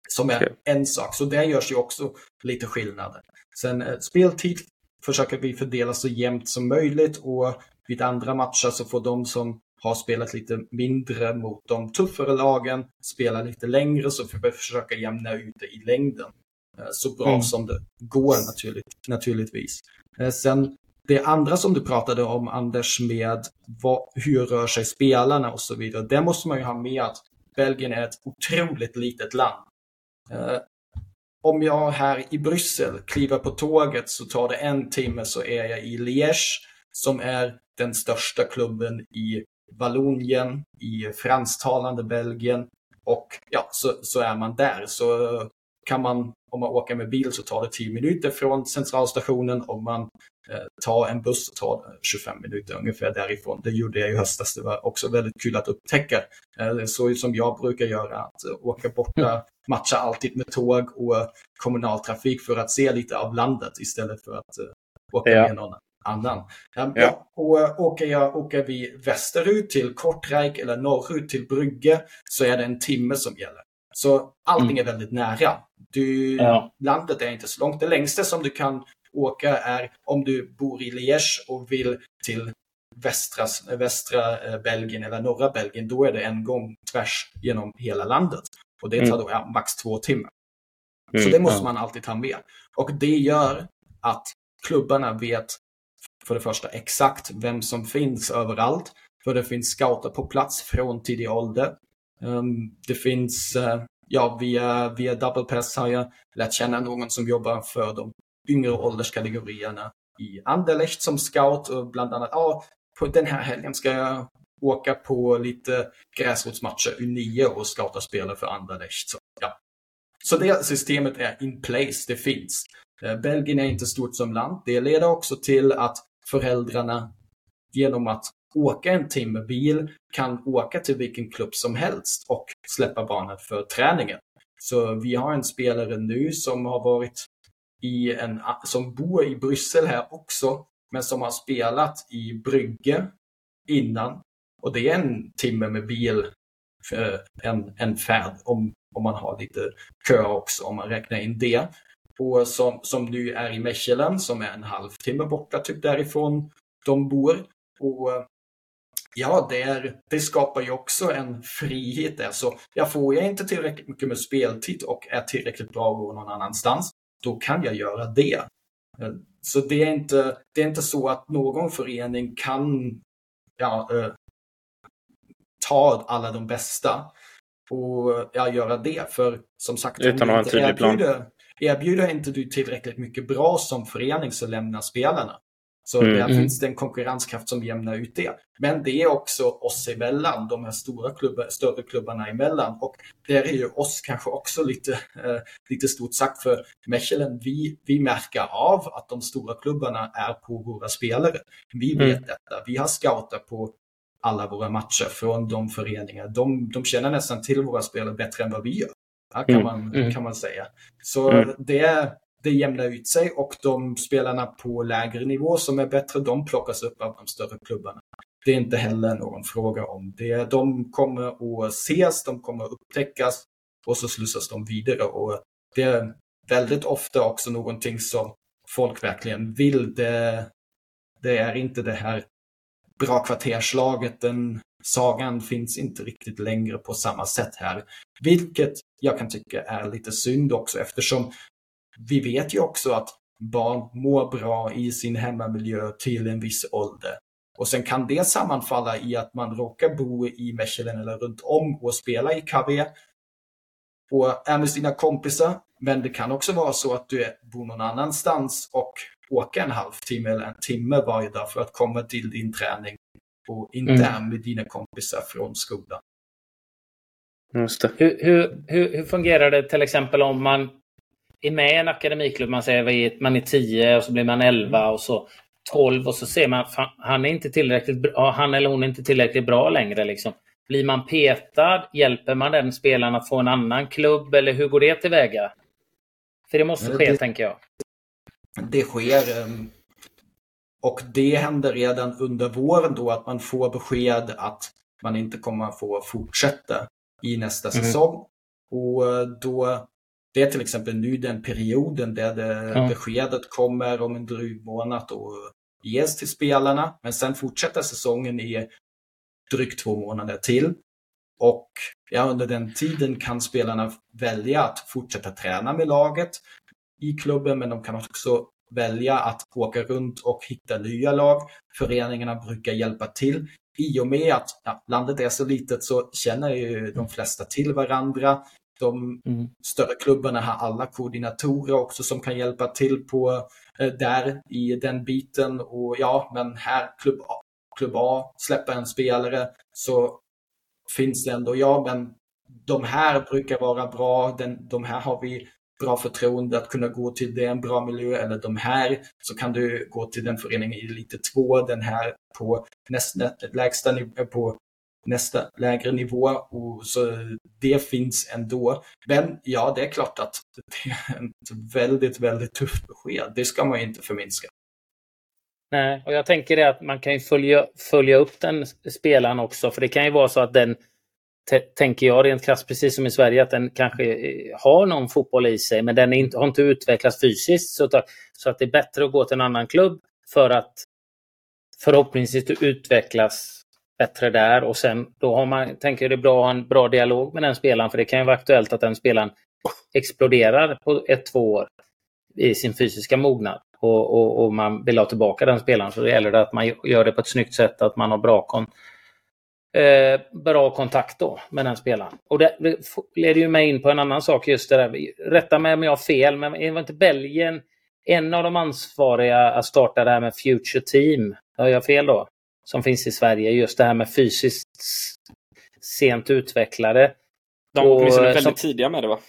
Som är okay. en sak, så där görs ju också lite skillnader. Sen eh, speltid försöker vi fördela så jämnt som möjligt och vid andra matcher så får de som har spelat lite mindre mot de tuffare lagen spela lite längre så får vi försöka jämna ut det i längden. Eh, så bra mm. som det går naturligt, naturligtvis. Eh, sen det andra som du pratade om Anders med vad, hur rör sig spelarna och så vidare. Det måste man ju ha med att Belgien är ett otroligt litet land. Eh, om jag här i Bryssel kliver på tåget så tar det en timme så är jag i Liège som är den största klubben i Vallonien, i fransktalande Belgien och ja, så, så är man där. Så kan man, om man åker med bil så tar det 10 minuter från centralstationen. Om man eh, tar en buss så tar det 25 minuter ungefär därifrån. Det gjorde jag i höstas. Det var också väldigt kul att upptäcka. Eh, så som jag brukar göra, att åka borta, mm. matcha alltid med tåg och kommunaltrafik för att se lite av landet istället för att eh, åka ja. med någon annan. Ja. ja. Och åker, jag, åker vi västerut till Kortrijk eller norrut till Brygge så är det en timme som gäller. Så allting mm. är väldigt nära. Du, ja. Landet är inte så långt. Det längsta som du kan åka är om du bor i Liège och vill till västra, västra eh, Belgien eller norra Belgien. Då är det en gång tvärs genom hela landet. Och det tar mm. då ja, max två timmar. Mm, så det måste ja. man alltid ta med. Och det gör att klubbarna vet för det första exakt vem som finns överallt. För det finns scouter på plats från tidig ålder. Um, det finns, uh, ja, via, via Double Pass har jag lärt känna någon som jobbar för de yngre ålderskategorierna i Anderlecht som scout och bland annat, ja, på den här helgen ska jag åka på lite gräsrotsmatcher U9 och scouta spelare för Anderlecht. Så, ja. så det systemet är in place, det finns. Eh, Belgien är inte stort som land. Det leder också till att föräldrarna genom att åka en timme bil kan åka till vilken klubb som helst och släppa barnet för träningen. Så vi har en spelare nu som har varit i en, som bor i Bryssel här också, men som har spelat i Brygge innan. Och det är en timme med bil, eh, en, en färd, om, om man har lite kö också, om man räknar in det. Och som, som nu är i Mechelen, som är en halvtimme borta typ därifrån de bor. Och ja, det, är, det skapar ju också en frihet där. Så jag får jag inte tillräckligt mycket med speltid och är tillräckligt bra att gå någon annanstans, då kan jag göra det. Så det är inte, det är inte så att någon förening kan ja, äh, ta alla de bästa och ja, göra det. För som sagt, Utan att ha en tydlig plan. Erbjuder inte du tillräckligt mycket bra som förening så lämnar spelarna. Så mm, där mm. finns det en konkurrenskraft som jämnar ut det. Men det är också oss emellan, de här stora klubbar, större klubbarna emellan. Och där är ju oss kanske också lite, eh, lite stort sagt för Mechelen, vi, vi märker av att de stora klubbarna är på våra spelare. Vi vet mm. detta. Vi har scouter på alla våra matcher från de föreningar. De, de känner nästan till våra spelare bättre än vad vi gör kan, mm, man, mm. kan man säga. Så mm. det, det jämnar ut sig och de spelarna på lägre nivå som är bättre, de plockas upp av de större klubbarna. Det är inte heller någon fråga om det. De kommer att ses, de kommer att upptäckas och så slussas de vidare. Och det är väldigt ofta också någonting som folk verkligen vill. Det, det är inte det här bra kvarterslaget, den sagan finns inte riktigt längre på samma sätt här. Vilket jag kan tycka är lite synd också eftersom vi vet ju också att barn mår bra i sin hemmamiljö till en viss ålder. Och sen kan det sammanfalla i att man råkar bo i Mechelen eller runt om och spela i KV och är med sina kompisar. Men det kan också vara så att du bor någon annanstans och åker en halvtimme eller en timme varje dag för att komma till din träning och inte mm. är med dina kompisar från skolan. Just det. Hur, hur, hur, hur fungerar det till exempel om man är med i en akademiklubb, man säger man är 10 och så blir man 11 och så 12 och så ser man fan, han är inte tillräckligt bra, han eller hon är inte tillräckligt bra längre. Liksom. Blir man petad? Hjälper man den spelaren att få en annan klubb? Eller hur går det tillväga? För det måste ske, det, tänker jag. Det sker. Ehm, och det händer redan under våren då att man får besked att man inte kommer att få fortsätta i nästa mm. säsong. Och eh, då, det är till exempel nu den perioden där det ja. beskedet kommer om en dryg månad och ges till spelarna. Men sen fortsätter säsongen i drygt två månader till. Och ja, under den tiden kan spelarna välja att fortsätta träna med laget i klubben, men de kan också välja att åka runt och hitta nya lag. Föreningarna brukar hjälpa till. I och med att ja, landet är så litet så känner ju de flesta till varandra. De mm. större klubbarna har alla koordinatorer också som kan hjälpa till på eh, där i den biten. Och ja, men här klubb A, klubb A släpper en spelare så finns det ändå, ja men de här brukar vara bra, den, de här har vi bra förtroende att kunna gå till den bra miljö eller de här så kan du gå till den föreningen i lite två, den här på nästa lägsta på nästa lägre nivå och så det finns ändå. Men ja, det är klart att det är ett väldigt, väldigt tufft besked. Det ska man inte förminska. Nej, och jag tänker det att man kan ju följa, följa upp den spelaren också, för det kan ju vara så att den tänker jag rent krasst, precis som i Sverige, att den kanske eh, har någon fotboll i sig, men den inte, har inte utvecklats fysiskt. Så, så att det är bättre att gå till en annan klubb för att förhoppningsvis utvecklas bättre där och sen då har man, tänker jag det är bra att ha en bra dialog med den spelaren för det kan ju vara aktuellt att den spelaren exploderar på ett, två år i sin fysiska mognad och, och, och man vill ha tillbaka den spelaren så det gäller det att man gör det på ett snyggt sätt, att man har bra kon eh, bra kontakt då med den spelaren. Och det, det leder ju mig in på en annan sak just det där. Rätta mig om jag har fel, men var inte Belgien en av de ansvariga att starta det här med Future Team? Har jag fel då? Som finns i Sverige, just det här med fysiskt sent utvecklade. De var åtminstone väldigt som, tidiga med det va?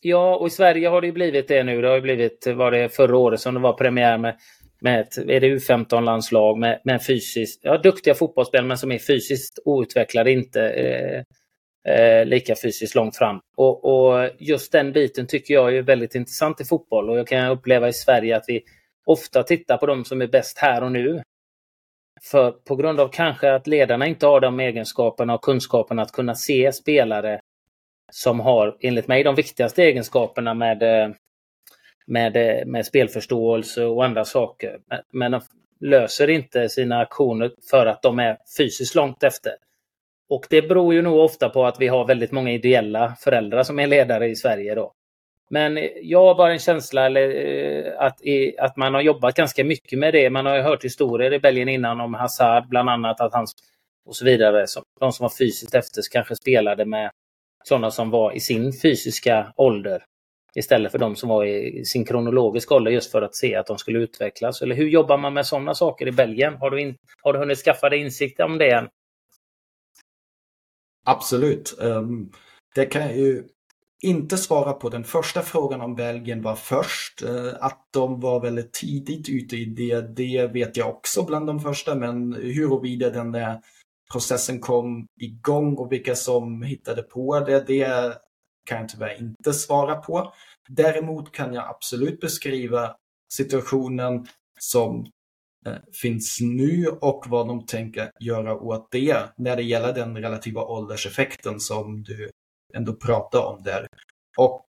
Ja, och i Sverige har det blivit det nu. Det har ju blivit, var det förra året som det var premiär med med ett är det U15-landslag med, med fysiskt, ja, duktiga fotbollsspelare men som är fysiskt outvecklade, inte eh, eh, lika fysiskt långt fram. Och, och, just den biten tycker jag är väldigt intressant i fotboll och jag kan uppleva i Sverige att vi ofta tittar på de som är bäst här och nu. För på grund av kanske att ledarna inte har de egenskaperna och kunskaperna att kunna se spelare som har, enligt mig, de viktigaste egenskaperna med eh, med, eh, med spelförståelse och andra saker. Men de löser inte sina aktioner för att de är fysiskt långt efter. Och det beror ju nog ofta på att vi har väldigt många ideella föräldrar som är ledare i Sverige då. Men jag har bara en känsla eh, att, att man har jobbat ganska mycket med det. Man har ju hört historier i Belgien innan om Hazard bland annat, att han och så vidare. de som var fysiskt efter kanske spelade med sådana som var i sin fysiska ålder istället för de som var i sin kronologiska ålder just för att se att de skulle utvecklas. Eller hur jobbar man med sådana saker i Belgien? Har du, in, har du hunnit skaffa dig insikt om det än? Absolut. Um, det kan jag ju inte svara på. Den första frågan om Belgien var först. Eh, att de var väldigt tidigt ute i det, det vet jag också bland de första. Men huruvida den där processen kom igång och vilka som hittade på det, det kan jag tyvärr inte svara på. Däremot kan jag absolut beskriva situationen som eh, finns nu och vad de tänker göra åt det när det gäller den relativa ålderseffekten som du ändå prata om där. Och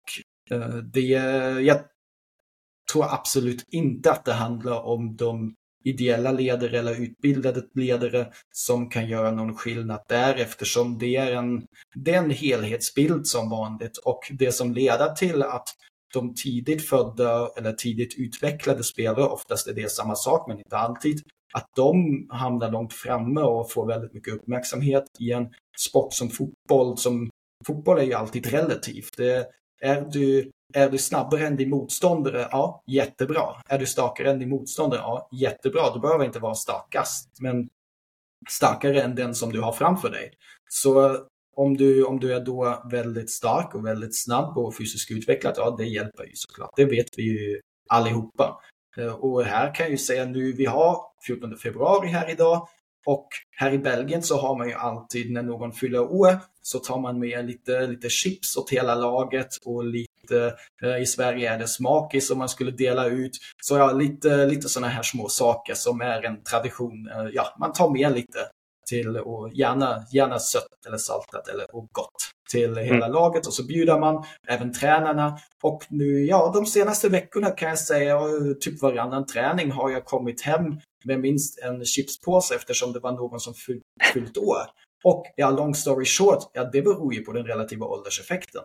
eh, det, jag tror absolut inte att det handlar om de ideella ledare eller utbildade ledare som kan göra någon skillnad där eftersom det är en, det är en helhetsbild som vanligt och det som leder till att de tidigt födda eller tidigt utvecklade spelare, oftast är det samma sak men inte alltid, att de hamnar långt framme och får väldigt mycket uppmärksamhet i en sport som fotboll. Som, fotboll är ju alltid relativt. Det, är du är du snabbare än din motståndare? Ja, jättebra. Är du starkare än din motståndare? Ja, jättebra. Du behöver inte vara starkast, men starkare än den som du har framför dig. Så om du, om du är då väldigt stark och väldigt snabb och fysiskt utvecklad, ja det hjälper ju såklart. Det vet vi ju allihopa. Eh, och här kan jag ju säga nu, vi har 14 februari här idag. Och här i Belgien så har man ju alltid när någon fyller år så tar man med lite, lite chips åt hela laget och lite, eh, i Sverige är det smakis som man skulle dela ut. Så ja, lite, lite sådana här små saker som är en tradition. Eh, ja, man tar med lite till och gärna, gärna sött eller saltat eller och gott till hela mm. laget och så bjuder man även tränarna. Och nu, ja, de senaste veckorna kan jag säga, typ varannan träning har jag kommit hem med minst en chipspåse eftersom det var någon som fyllt, år. Och ja, long story short, ja, det beror ju på den relativa ålderseffekten.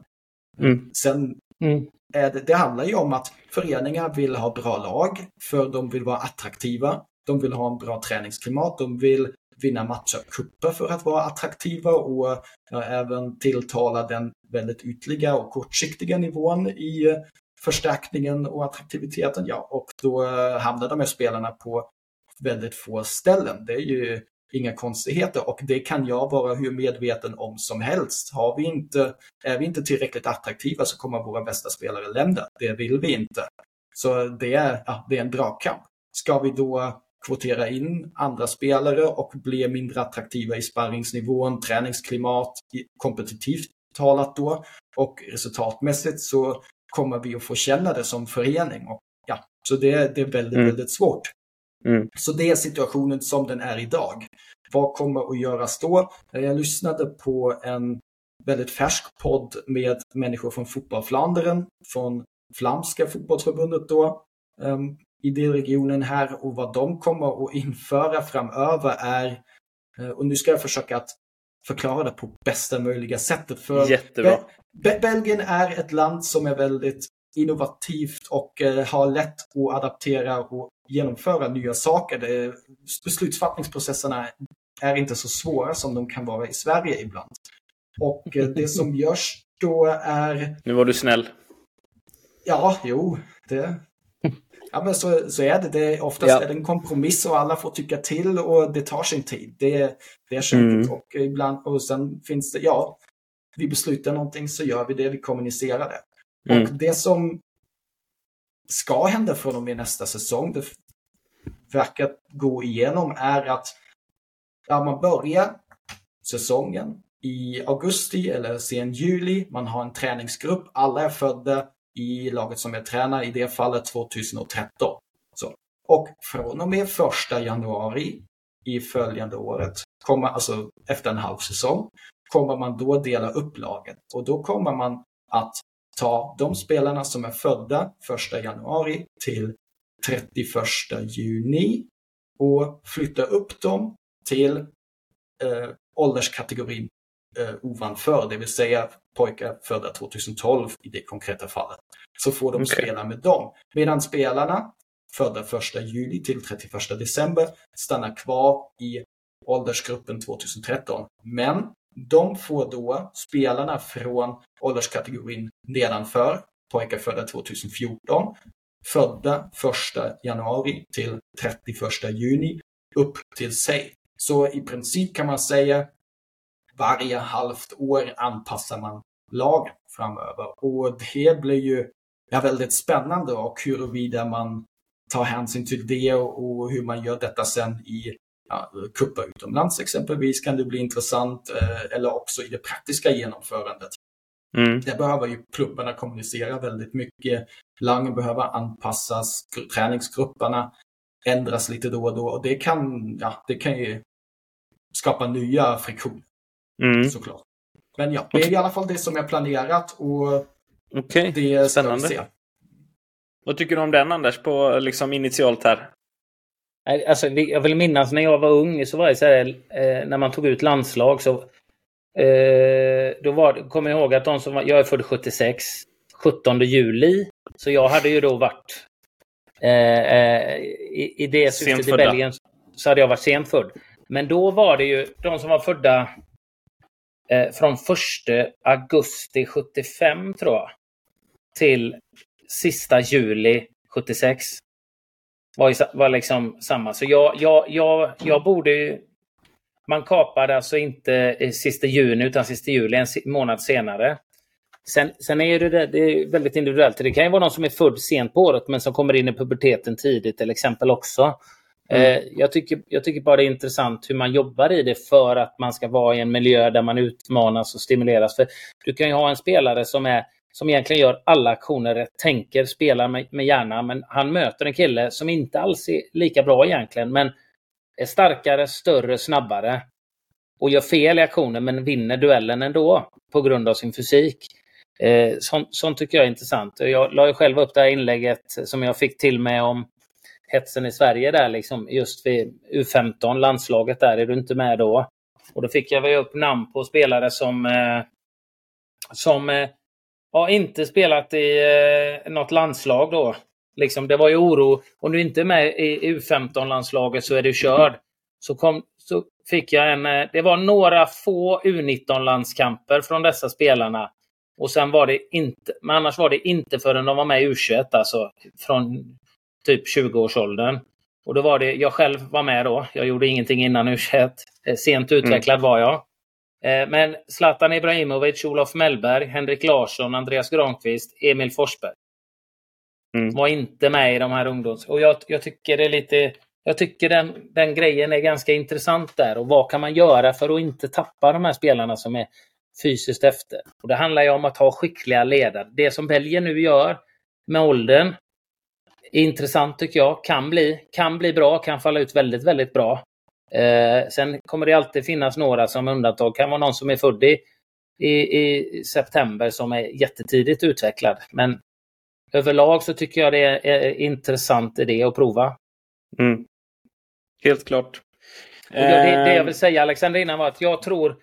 Mm. Sen mm. Det, det handlar ju om att föreningar vill ha bra lag, för de vill vara attraktiva. De vill ha en bra träningsklimat, de vill vinna matcher, kupper för att vara attraktiva och ja, även tilltala den väldigt ytliga och kortsiktiga nivån i förstärkningen och attraktiviteten. Ja, och då hamnar de här spelarna på väldigt få ställen. Det är ju inga konstigheter och det kan jag vara hur medveten om som helst. Har vi inte, är vi inte tillräckligt attraktiva så kommer våra bästa spelare lämna. Det vill vi inte. Så det är, ja, det är en dragkamp. Ska vi då kvotera in andra spelare och bli mindre attraktiva i sparringsnivån, träningsklimat, kompetitivt talat då och resultatmässigt så kommer vi att få känna det som förening. Och ja, så det, det är väldigt, mm. väldigt svårt. Mm. Så det är situationen som den är idag. Vad kommer att göras då? Jag lyssnade på en väldigt färsk podd med människor från Fotbollflandern, från Flamska fotbollsförbundet då, um, i delregionen här och vad de kommer att införa framöver är, uh, och nu ska jag försöka att förklara det på bästa möjliga sättet. För Jättebra. Be Belgien är ett land som är väldigt innovativt och uh, har lätt att adaptera och genomföra nya saker. Det, beslutsfattningsprocesserna är inte så svåra som de kan vara i Sverige ibland. Och eh, det som görs då är... Nu var du snäll. Ja, jo, det... Ja, men så, så är det. det är, oftast ja. är det en kompromiss och alla får tycka till och det tar sin tid. Det, det är köpigt. Mm. Och, ibland, och sen finns det, ja, vi beslutar någonting så gör vi det, vi kommunicerar det. Mm. Och det som ska hända från och med nästa säsong, det verkar gå igenom, är att ja, man börjar säsongen i augusti eller sen juli. Man har en träningsgrupp. Alla är födda i laget som jag tränar, i det fallet 2013. Så. Och från och med första januari i följande året, kommer, alltså efter en halv säsong, kommer man då dela upp laget. Och då kommer man att ta de spelarna som är födda 1 januari till 31 juni och flytta upp dem till eh, ålderskategorin eh, ovanför, det vill säga pojkar födda 2012 i det konkreta fallet. Så får de okay. spela med dem. Medan spelarna födda 1 juli till 31 december stannar kvar i åldersgruppen 2013. Men de får då spelarna från ålderskategorin nedanför, pojkar födda 2014, födda 1 januari till 31 juni, upp till sig. Så i princip kan man säga varje halvt år anpassar man lagen framöver. Och det blir ju ja, väldigt spännande och huruvida man tar hänsyn till det och hur man gör detta sen i ja, kupper utomlands exempelvis kan det bli intressant eh, eller också i det praktiska genomförandet. Mm. Där behöver ju klubbarna kommunicera väldigt mycket. Lagen behöver anpassas, träningsgrupperna ändras lite då och då och det kan, ja, det kan ju skapa nya friktioner. Mm. Såklart. Men ja, det är i alla fall det som är planerat och okay. det ska Spännande. vi se. Vad tycker du om den Anders, på liksom initialt här? Alltså, jag vill minnas när jag var ung så var det så här, eh, när man tog ut landslag så eh, då var, kommer jag ihåg att de som var, jag är född 76, 17 juli. Så jag hade ju då varit eh i, i det syftet i Belgien så hade jag varit sent född. Men då var det ju de som var födda eh, från 1 augusti 75 tror jag. Till sista juli 76 var, var liksom samma. Så jag, jag, jag, jag borde. Man kapade alltså inte sista juni utan sista juli, en månad senare. Sen, sen är det, det är väldigt individuellt. Det kan ju vara någon som är född sent på året men som kommer in i puberteten tidigt till exempel också. Mm. Jag, tycker, jag tycker bara det är intressant hur man jobbar i det för att man ska vara i en miljö där man utmanas och stimuleras. För Du kan ju ha en spelare som, är, som egentligen gör alla aktioner rätt, tänker, spelar med, med hjärna, men han möter en kille som inte alls är lika bra egentligen, men är starkare, större, snabbare och gör fel i aktionen men vinner duellen ändå på grund av sin fysik. Eh, sånt, sånt, tycker jag är intressant. Jag la ju själv upp det här inlägget som jag fick till mig om hetsen i Sverige där liksom just vid U15 landslaget där. Är du inte med då? Och då fick jag väl upp namn på spelare som eh, som eh, har inte spelat i eh, något landslag då. Liksom, det var ju oro. Om du inte är med i U15-landslaget så är du körd. Så, kom, så fick jag en... Eh, det var några få U19-landskamper från dessa spelarna. Och sen var det inte... Men annars var det inte förrän de var med i U21, alltså från typ 20-årsåldern. Och då var det, jag själv var med då. Jag gjorde ingenting innan U21. Eh, sent utvecklad mm. var jag. Eh, men Zlatan Ibrahimovic, Olof Mellberg, Henrik Larsson, Andreas Granqvist, Emil Forsberg. Mm. Var inte med i de här ungdoms... Och jag, jag tycker det är lite... Jag tycker den, den grejen är ganska intressant där. Och vad kan man göra för att inte tappa de här spelarna som är fysiskt efter? Och Det handlar ju om att ha skickliga ledare. Det som Belgien nu gör med åldern intressant tycker jag. Kan bli, kan bli bra, kan falla ut väldigt, väldigt bra. Eh, sen kommer det alltid finnas några som undantag. kan vara någon som är född i, i, i september som är jättetidigt utvecklad. Men överlag så tycker jag det är, är intressant idé att prova. Mm. Helt klart. Och det, det jag vill säga Alexander innan var att jag tror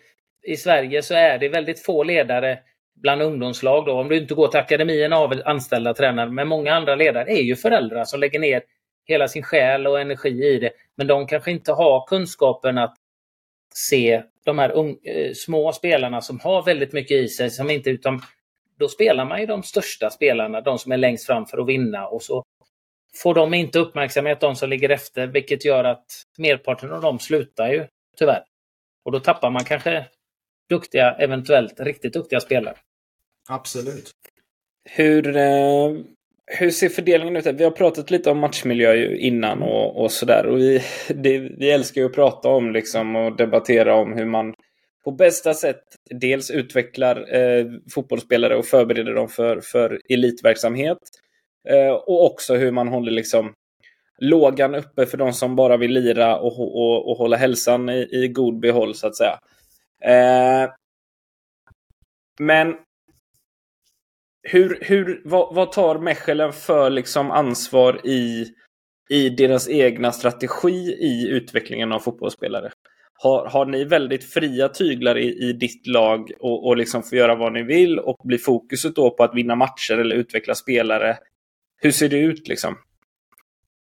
i Sverige så är det väldigt få ledare bland ungdomslag. Då. Om du inte går till akademin av anställda tränare, men många andra ledare är ju föräldrar som lägger ner hela sin själ och energi i det. Men de kanske inte har kunskapen att se de här eh, små spelarna som har väldigt mycket i sig. Som inte, utan då spelar man ju de största spelarna, de som är längst fram för att vinna. Och så får de inte uppmärksamhet, de som ligger efter, vilket gör att merparten av dem slutar ju tyvärr. Och då tappar man kanske duktiga, eventuellt riktigt duktiga spelare. Absolut. Hur, eh, hur ser fördelningen ut? Vi har pratat lite om matchmiljö innan och, och sådär. Och vi, det, vi älskar ju att prata om liksom och debattera om hur man på bästa sätt dels utvecklar eh, fotbollsspelare och förbereder dem för, för elitverksamhet. Eh, och också hur man håller liksom lågan uppe för de som bara vill lira och, och, och hålla hälsan i, i god behåll så att säga. Eh, men hur, hur, vad, vad tar Mechelen för liksom ansvar i, i deras egna strategi i utvecklingen av fotbollsspelare? Har, har ni väldigt fria tyglar i, i ditt lag och, och liksom får göra vad ni vill och blir fokuset då på att vinna matcher eller utveckla spelare? Hur ser det ut liksom?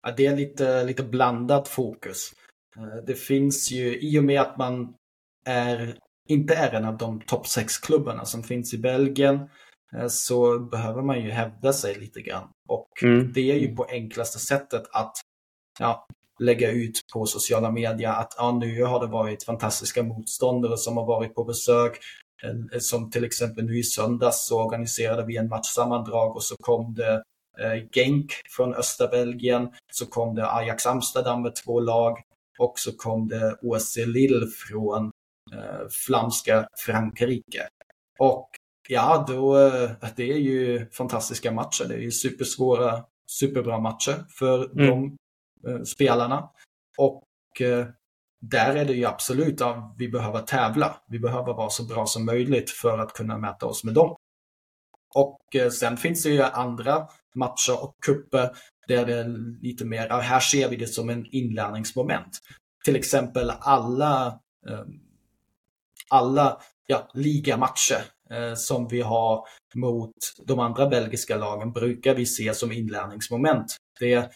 Ja, det är lite, lite blandat fokus. Eh, det finns ju, i och med att man är, inte är en av de topp 6-klubbarna som finns i Belgien så behöver man ju hävda sig lite grann. Och mm. det är ju på enklaste sättet att ja, lägga ut på sociala medier att ja, nu har det varit fantastiska motståndare som har varit på besök. Eh, som till exempel nu i söndags så organiserade vi en matchsammandrag och så kom det eh, Genk från östra Belgien. Så kom det Ajax Amsterdam med två lag och så kom det OSC Lille från eh, flamska Frankrike. Och Ja, då, eh, det är ju fantastiska matcher. Det är ju supersvåra, superbra matcher för mm. de eh, spelarna. Och eh, där är det ju absolut att vi behöver tävla. Vi behöver vara så bra som möjligt för att kunna mäta oss med dem. Och eh, sen finns det ju andra matcher och kupper där det är lite mer, här ser vi det som en inlärningsmoment. Till exempel alla, eh, alla ja, ligamatcher som vi har mot de andra belgiska lagen brukar vi se som inlärningsmoment. Det,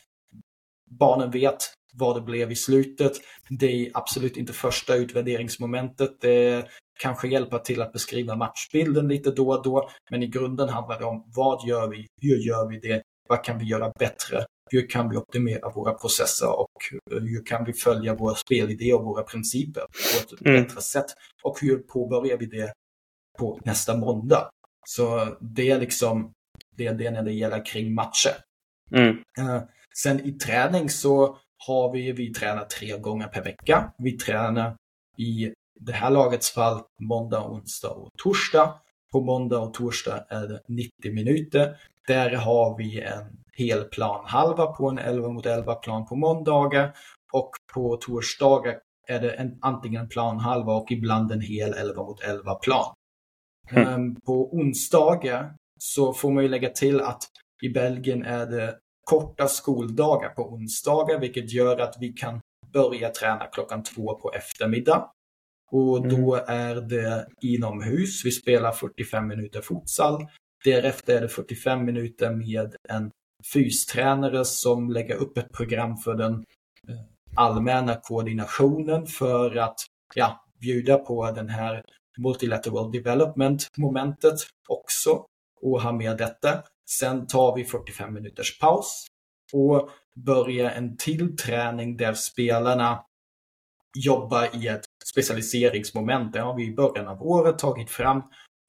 barnen vet vad det blev i slutet. Det är absolut inte första utvärderingsmomentet. Det kanske hjälper till att beskriva matchbilden lite då och då. Men i grunden handlar det om vad gör vi? Hur gör vi det? Vad kan vi göra bättre? Hur kan vi optimera våra processer och hur kan vi följa våra spelidéer och våra principer på ett mm. bättre sätt? Och hur påbörjar vi det på nästa måndag. Så det är liksom det, är det när det gäller kring matcher. Mm. Uh, sen i träning så har vi, vi tränar tre gånger per vecka. Vi tränar i det här lagets fall måndag, onsdag och torsdag. På måndag och torsdag är det 90 minuter. Där har vi en hel planhalva på en 11 mot 11 plan på måndagar och på torsdagar är det en, antingen en planhalva och ibland en hel 11 mot 11 plan. Mm. Um, på onsdagar så får man ju lägga till att i Belgien är det korta skoldagar på onsdagar vilket gör att vi kan börja träna klockan två på eftermiddag. Och då mm. är det inomhus. Vi spelar 45 minuter futsal. Därefter är det 45 minuter med en fystränare som lägger upp ett program för den eh, allmänna koordinationen för att ja, bjuda på den här multilateral development momentet också och ha med detta. Sen tar vi 45 minuters paus och börjar en till träning där spelarna jobbar i ett specialiseringsmoment. Det har vi i början av året tagit fram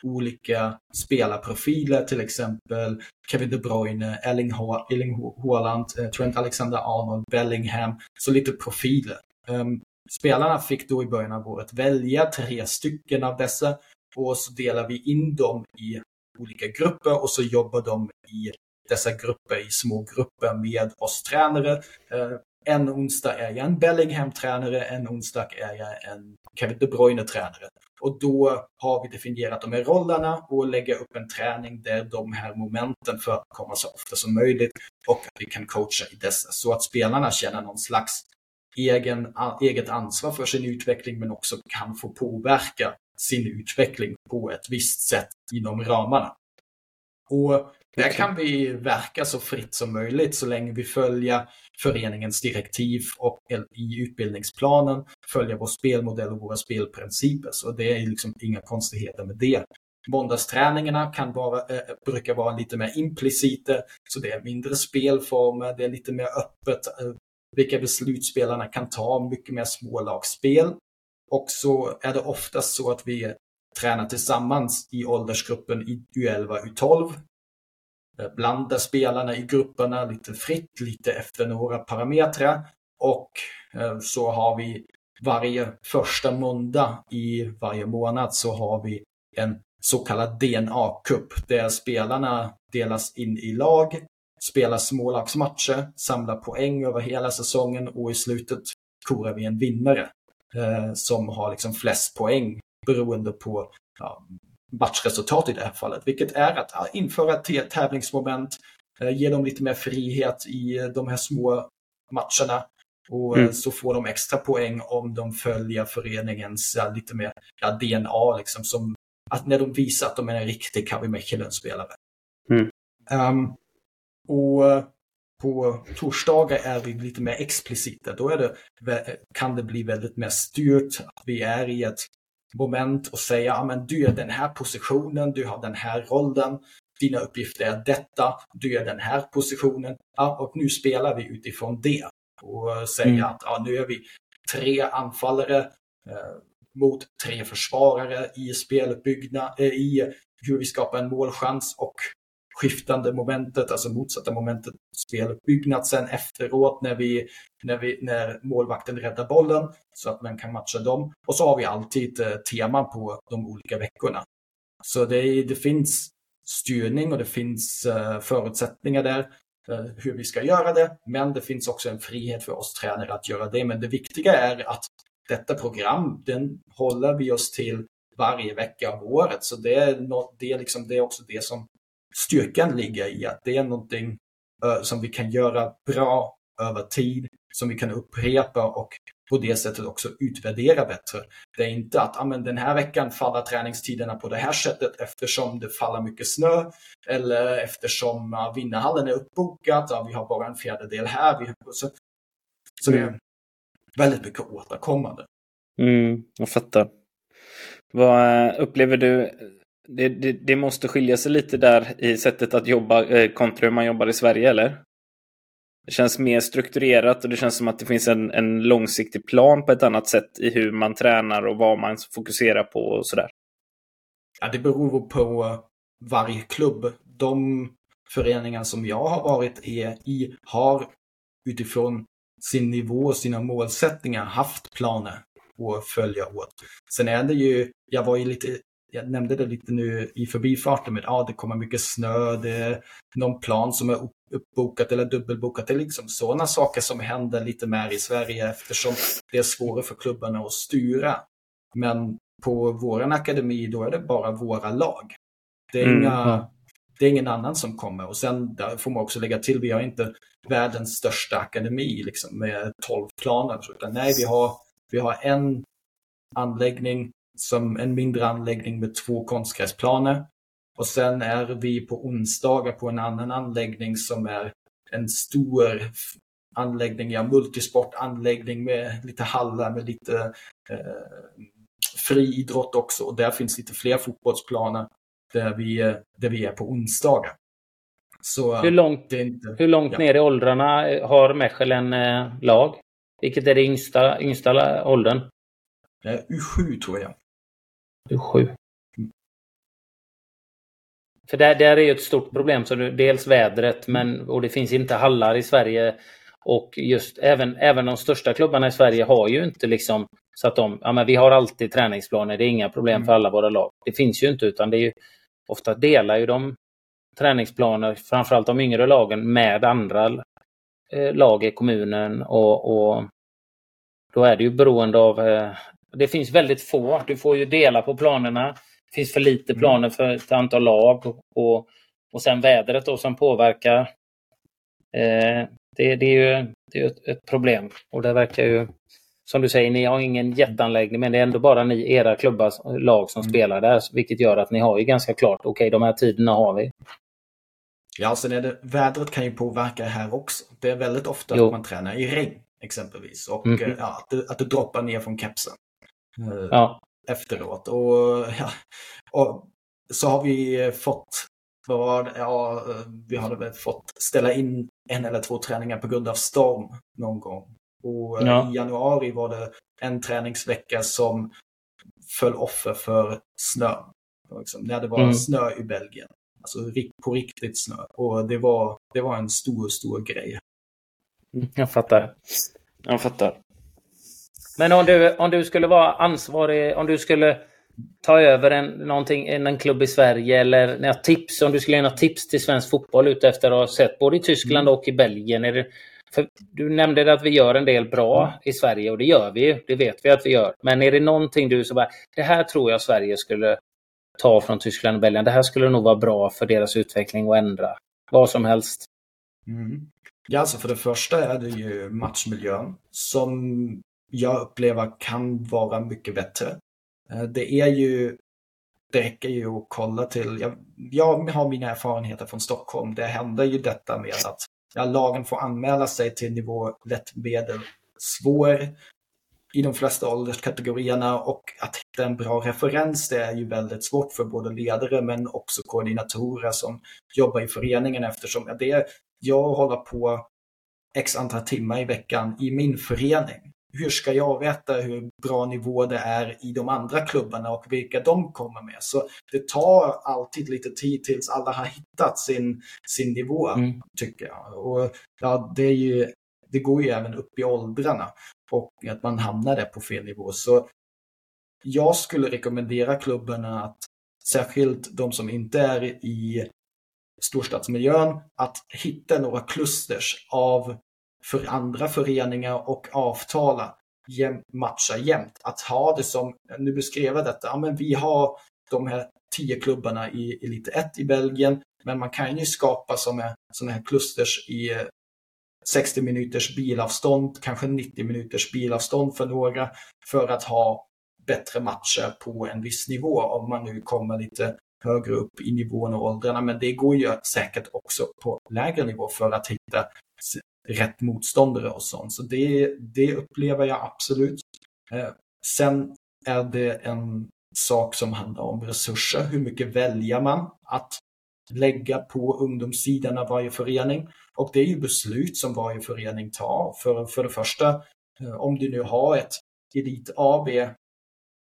olika spelarprofiler, till exempel Kevin De Bruyne, Erling, Haaland, eh, Trent Alexander-Arnold, Bellingham, så lite profiler. Um, spelarna fick då i början av året välja tre stycken av dessa och så delar vi in dem i olika grupper och så jobbar de i dessa grupper i små grupper med oss tränare. Eh, en onsdag är jag en Bellingham-tränare, en onsdag är jag en Kevin De Bruyne-tränare. Och då har vi definierat de här rollerna och lägger upp en träning där de här momenten förekommer så ofta som möjligt och att vi kan coacha i dessa så att spelarna känner någon slags egen, eget ansvar för sin utveckling men också kan få påverka sin utveckling på ett visst sätt inom ramarna. Och där kan vi verka så fritt som möjligt så länge vi följer föreningens direktiv och i utbildningsplanen följer vår spelmodell och våra spelprinciper. Så det är liksom inga konstigheter med det. Måndagsträningarna kan vara, äh, brukar vara lite mer implicita, så det är mindre spelformer, det är lite mer öppet äh, vilka beslut spelarna kan ta, mycket mer smålagsspel. Och så är det oftast så att vi tränar tillsammans i åldersgruppen i U11, U12 eh, Blandar spelarna i grupperna lite fritt, lite efter några parametrar. Och eh, så har vi varje första måndag i varje månad så har vi en så kallad DNA-cup där spelarna delas in i lag, spelar smålagsmatcher, samlar poäng över hela säsongen och i slutet korar vi en vinnare eh, som har liksom flest poäng beroende på ja, matchresultat i det här fallet, vilket är att införa ett tävlingsmoment, eh, ge dem lite mer frihet i eh, de här små matcherna och mm. så får de extra poäng om de följer föreningens ja, lite mer ja, DNA, liksom, som att när de visar att de är en riktig Kavi Mechelen-spelare. Mm. Um, och eh, på torsdagar är vi lite mer explicita. Då är det, kan det bli väldigt mer styrt att vi är i ett moment och säga, ja men du är den här positionen, du har den här rollen, dina uppgifter är detta, du är den här positionen. Ja, och nu spelar vi utifrån det. Och säga mm. att ja, nu är vi tre anfallare eh, mot tre försvarare i speluppbyggnad, eh, i hur vi skapar en målchans och skiftande momentet, alltså motsatta momentet, speluppbyggnad sen efteråt när, vi, när, vi, när målvakten räddar bollen så att man kan matcha dem. Och så har vi alltid eh, teman på de olika veckorna. Så det, det finns styrning och det finns eh, förutsättningar där eh, hur vi ska göra det. Men det finns också en frihet för oss tränare att göra det. Men det viktiga är att detta program, den håller vi oss till varje vecka av året. Så det är, något, det är, liksom, det är också det som styrkan ligger i att det är någonting uh, som vi kan göra bra över tid, som vi kan upprepa och på det sättet också utvärdera bättre. Det är inte att ah, men den här veckan faller träningstiderna på det här sättet eftersom det faller mycket snö eller eftersom uh, vinnarhallen är uppbokad, uh, vi har bara en fjärdedel här. Vi, så, så det är väldigt mycket återkommande. Mm, jag fattar. Vad eh, upplever du det, det, det, måste skilja sig lite där i sättet att jobba eh, kontra hur man jobbar i Sverige, eller? Det känns mer strukturerat och det känns som att det finns en, en långsiktig plan på ett annat sätt i hur man tränar och vad man fokuserar på och sådär. Ja, det beror på varje klubb. De föreningar som jag har varit i har utifrån sin nivå och sina målsättningar haft planer att följa åt. Sen är det ju, jag var ju lite jag nämnde det lite nu i förbifarten med att ah, det kommer mycket snö, det är någon plan som är uppbokat eller dubbelbokat. Det är liksom sådana saker som händer lite mer i Sverige eftersom det är svårare för klubbarna att styra. Men på vår akademi då är det bara våra lag. Det är, mm. inga, det är ingen annan som kommer. Och sen där får man också lägga till, vi har inte världens största akademi liksom, med 12 planer. Utan nej, vi har, vi har en anläggning som en mindre anläggning med två konstgräsplaner. Och sen är vi på onsdagar på en annan anläggning som är en stor anläggning, ja, multisportanläggning med lite hallar med lite eh, friidrott också. Och där finns lite fler fotbollsplaner där vi, där vi är på onsdagar. Så, hur långt, inte, hur långt ja. ner i åldrarna har Mechelen eh, lag? Vilket är det yngsta, yngsta åldern? U7 tror jag. 7. För där, där är ju ett stort problem. Så dels vädret men, och det finns inte hallar i Sverige. Och just även, även de största klubbarna i Sverige har ju inte liksom så att de, ja men vi har alltid träningsplaner, det är inga problem mm. för alla våra lag. Det finns ju inte utan det är ju ofta delar ju de träningsplaner, framförallt de yngre lagen, med andra eh, lag i kommunen och, och, då är det ju beroende av eh, det finns väldigt få. Du får ju dela på planerna. Det finns för lite mm. planer för ett antal lag och, och sen vädret då som påverkar. Eh, det, det, är ju det är ett, problem och det verkar ju som du säger, ni har ingen jätteanläggning men det är ändå bara ni, era klubbars lag som mm. spelar där vilket gör att ni har ju ganska klart, okej okay, de här tiderna har vi. Ja, sen är det, vädret kan ju påverka här också. Det är väldigt ofta jo. att man tränar i regn exempelvis och mm. ja, att, det, att det droppar ner från kepsen eh, ja. efteråt. Och, ja, och så har vi fått var, ja, vi hade väl fått ställa in en eller två träningar på grund av storm någon gång. Och eh, ja. i januari var det en träningsvecka som föll offer för snö. Liksom, när det var mm. snö i Belgien. Alltså på riktigt snö. Och det var, det var en stor, stor grej. Mm, jag fattar. Jag fattar. Men om du, om du skulle vara ansvarig, om du skulle ta över en, någonting, en klubb i Sverige eller några tips, om du skulle ge några tips till svensk fotboll ute att ha sett både i Tyskland mm. och i Belgien. Är det, du nämnde att vi gör en del bra i Sverige och det gör vi ju. Det vet vi att vi gör. Men är det någonting du så bara, det här tror jag Sverige skulle ta från Tyskland och Belgien. Det här skulle nog vara bra för deras utveckling och ändra. Vad som helst. Mm. Ja, alltså för det första är det ju matchmiljön som jag upplever kan vara mycket bättre. Eh, det är ju, det räcker ju att kolla till, jag, jag har mina erfarenheter från Stockholm. Det händer ju detta med att ja, lagen får anmäla sig till nivå lätt medel svår i de flesta ålderskategorierna och att hitta en bra referens det är ju väldigt svårt för både ledare men också koordinatorer som jobbar i föreningen eftersom det, jag håller på x antal timmar i veckan i min förening hur ska jag veta hur bra nivå det är i de andra klubbarna och vilka de kommer med? Så det tar alltid lite tid tills alla har hittat sin, sin nivå, mm. tycker jag. Och ja, det, ju, det går ju även upp i åldrarna och att man hamnar där på fel nivå. Så jag skulle rekommendera klubbarna att, särskilt de som inte är i storstadsmiljön, att hitta några klusters av för andra föreningar och avtala jäm, matcha jämt. Att ha det som, nu beskrev jag detta, ja men vi har de här tio klubbarna i Elite 1 i Belgien, men man kan ju skapa sådana här klusters i eh, 60 minuters bilavstånd, kanske 90 minuters bilavstånd för några, för att ha bättre matcher på en viss nivå om man nu kommer lite högre upp i nivån och åldrarna. Men det går ju säkert också på lägre nivå för att hitta rätt motståndare och sånt. Så det, det upplever jag absolut. Eh, sen är det en sak som handlar om resurser. Hur mycket väljer man att lägga på ungdomssidan av varje förening? Och det är ju beslut som varje förening tar. För, för det första, eh, om du nu har ett Elit AB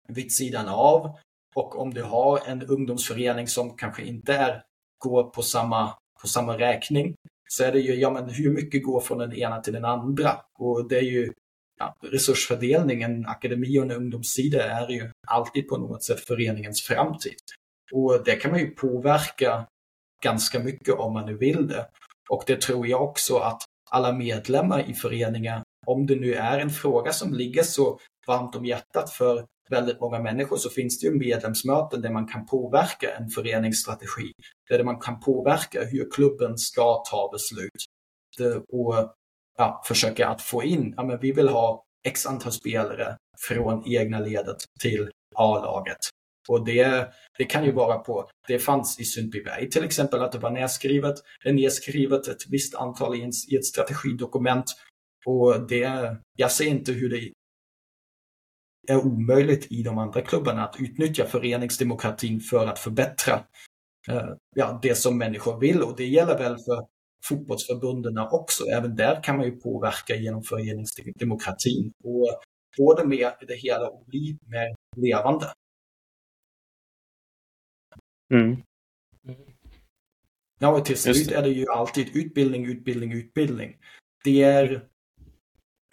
vid sidan av och om du har en ungdomsförening som kanske inte är, går på samma, på samma räkning så är det ju, ja men hur mycket går från den ena till den andra? Och det är ju ja, resursfördelningen, akademi och en ungdomssida är ju alltid på något sätt föreningens framtid. Och det kan man ju påverka ganska mycket om man nu vill det. Och det tror jag också att alla medlemmar i föreningar, om det nu är en fråga som ligger så varmt om hjärtat för väldigt många människor så finns det ju medlemsmöten där man kan påverka en föreningsstrategi. Där man kan påverka hur klubben ska ta beslut. Och ja, försöka att få in, ja men vi vill ha x antal spelare från egna ledet till A-laget. Och det, det kan ju vara på, det fanns i Sundbyberg till exempel att det var nedskrivet, det är nedskrivet ett visst antal i, en, i ett strategidokument. Och det, jag ser inte hur det är omöjligt i de andra klubbarna att utnyttja föreningsdemokratin för att förbättra eh, ja, det som människor vill. Och det gäller väl för fotbollsförbunden också. Även där kan man ju påverka genom föreningsdemokratin och få det med det hela att bli mer levande. Mm. Ja, och till slut är det ju alltid utbildning, utbildning, utbildning. Det är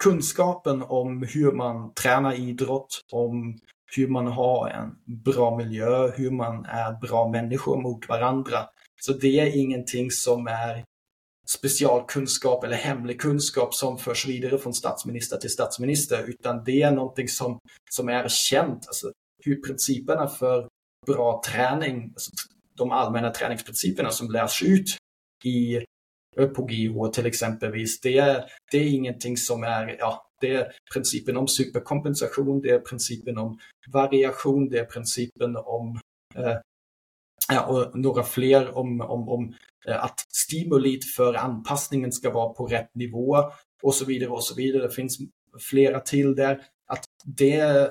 kunskapen om hur man tränar idrott, om hur man har en bra miljö, hur man är bra människor mot varandra. Så det är ingenting som är specialkunskap eller hemlig kunskap som förs vidare från statsminister till statsminister, utan det är någonting som, som är känt. Alltså, hur principerna för bra träning, alltså de allmänna träningsprinciperna som lärs ut i, på GH till exempelvis, det är, det är ingenting som är, ja, det är principen om superkompensation, det är principen om variation, det är principen om eh, ja, och några fler om, om, om eh, att stimulit för anpassningen ska vara på rätt nivå och så vidare och så vidare. Det finns flera till där. Att det,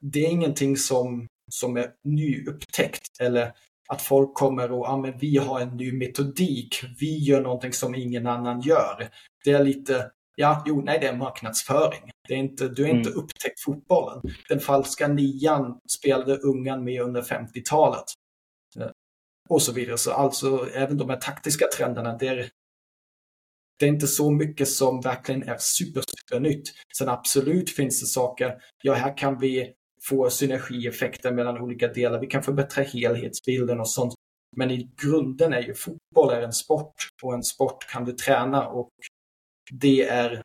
det är ingenting som, som är nyupptäckt eller att folk kommer och, ja men vi har en ny metodik, vi gör någonting som ingen annan gör. Det är lite, ja, jo, nej det är marknadsföring. Det är inte, du har inte mm. upptäckt fotbollen. Den falska nian spelade ungan med under 50-talet och så vidare. Så alltså även de här taktiska trenderna, det är, det är inte så mycket som verkligen är super, super nytt. Sen absolut finns det saker, ja här kan vi få synergieffekter mellan olika delar, vi kan förbättra helhetsbilden och sånt. Men i grunden är ju fotboll är en sport och en sport kan du träna och det är,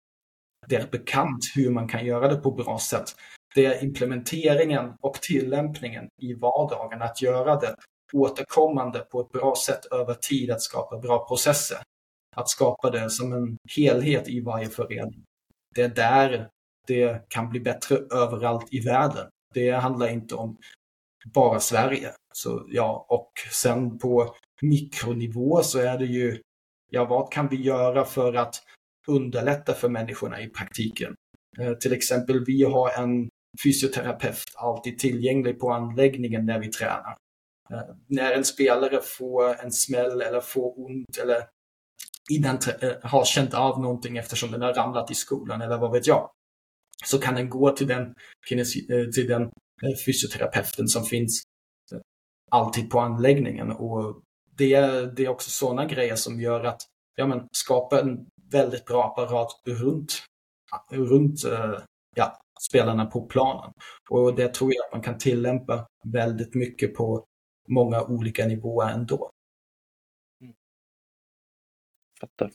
det är bekant hur man kan göra det på bra sätt. Det är implementeringen och tillämpningen i vardagen, att göra det återkommande på ett bra sätt över tid att skapa bra processer. Att skapa det som en helhet i varje förening. Det är där det kan bli bättre överallt i världen. Det handlar inte om bara Sverige. Så, ja, och sen på mikronivå så är det ju, ja vad kan vi göra för att underlätta för människorna i praktiken? Eh, till exempel, vi har en fysioterapeut alltid tillgänglig på anläggningen när vi tränar. Eh, när en spelare får en smäll eller får ont eller innan eh, har känt av någonting eftersom den har ramlat i skolan eller vad vet jag. Så kan den gå till den, eh, till den eh, fysioterapeuten som finns eh, alltid på anläggningen. Och det är, det är också sådana grejer som gör att ja, men, skapa en väldigt bra apparat runt, runt ja, spelarna på planen. Och det tror jag att man kan tillämpa väldigt mycket på många olika nivåer ändå. Mm. Fattar.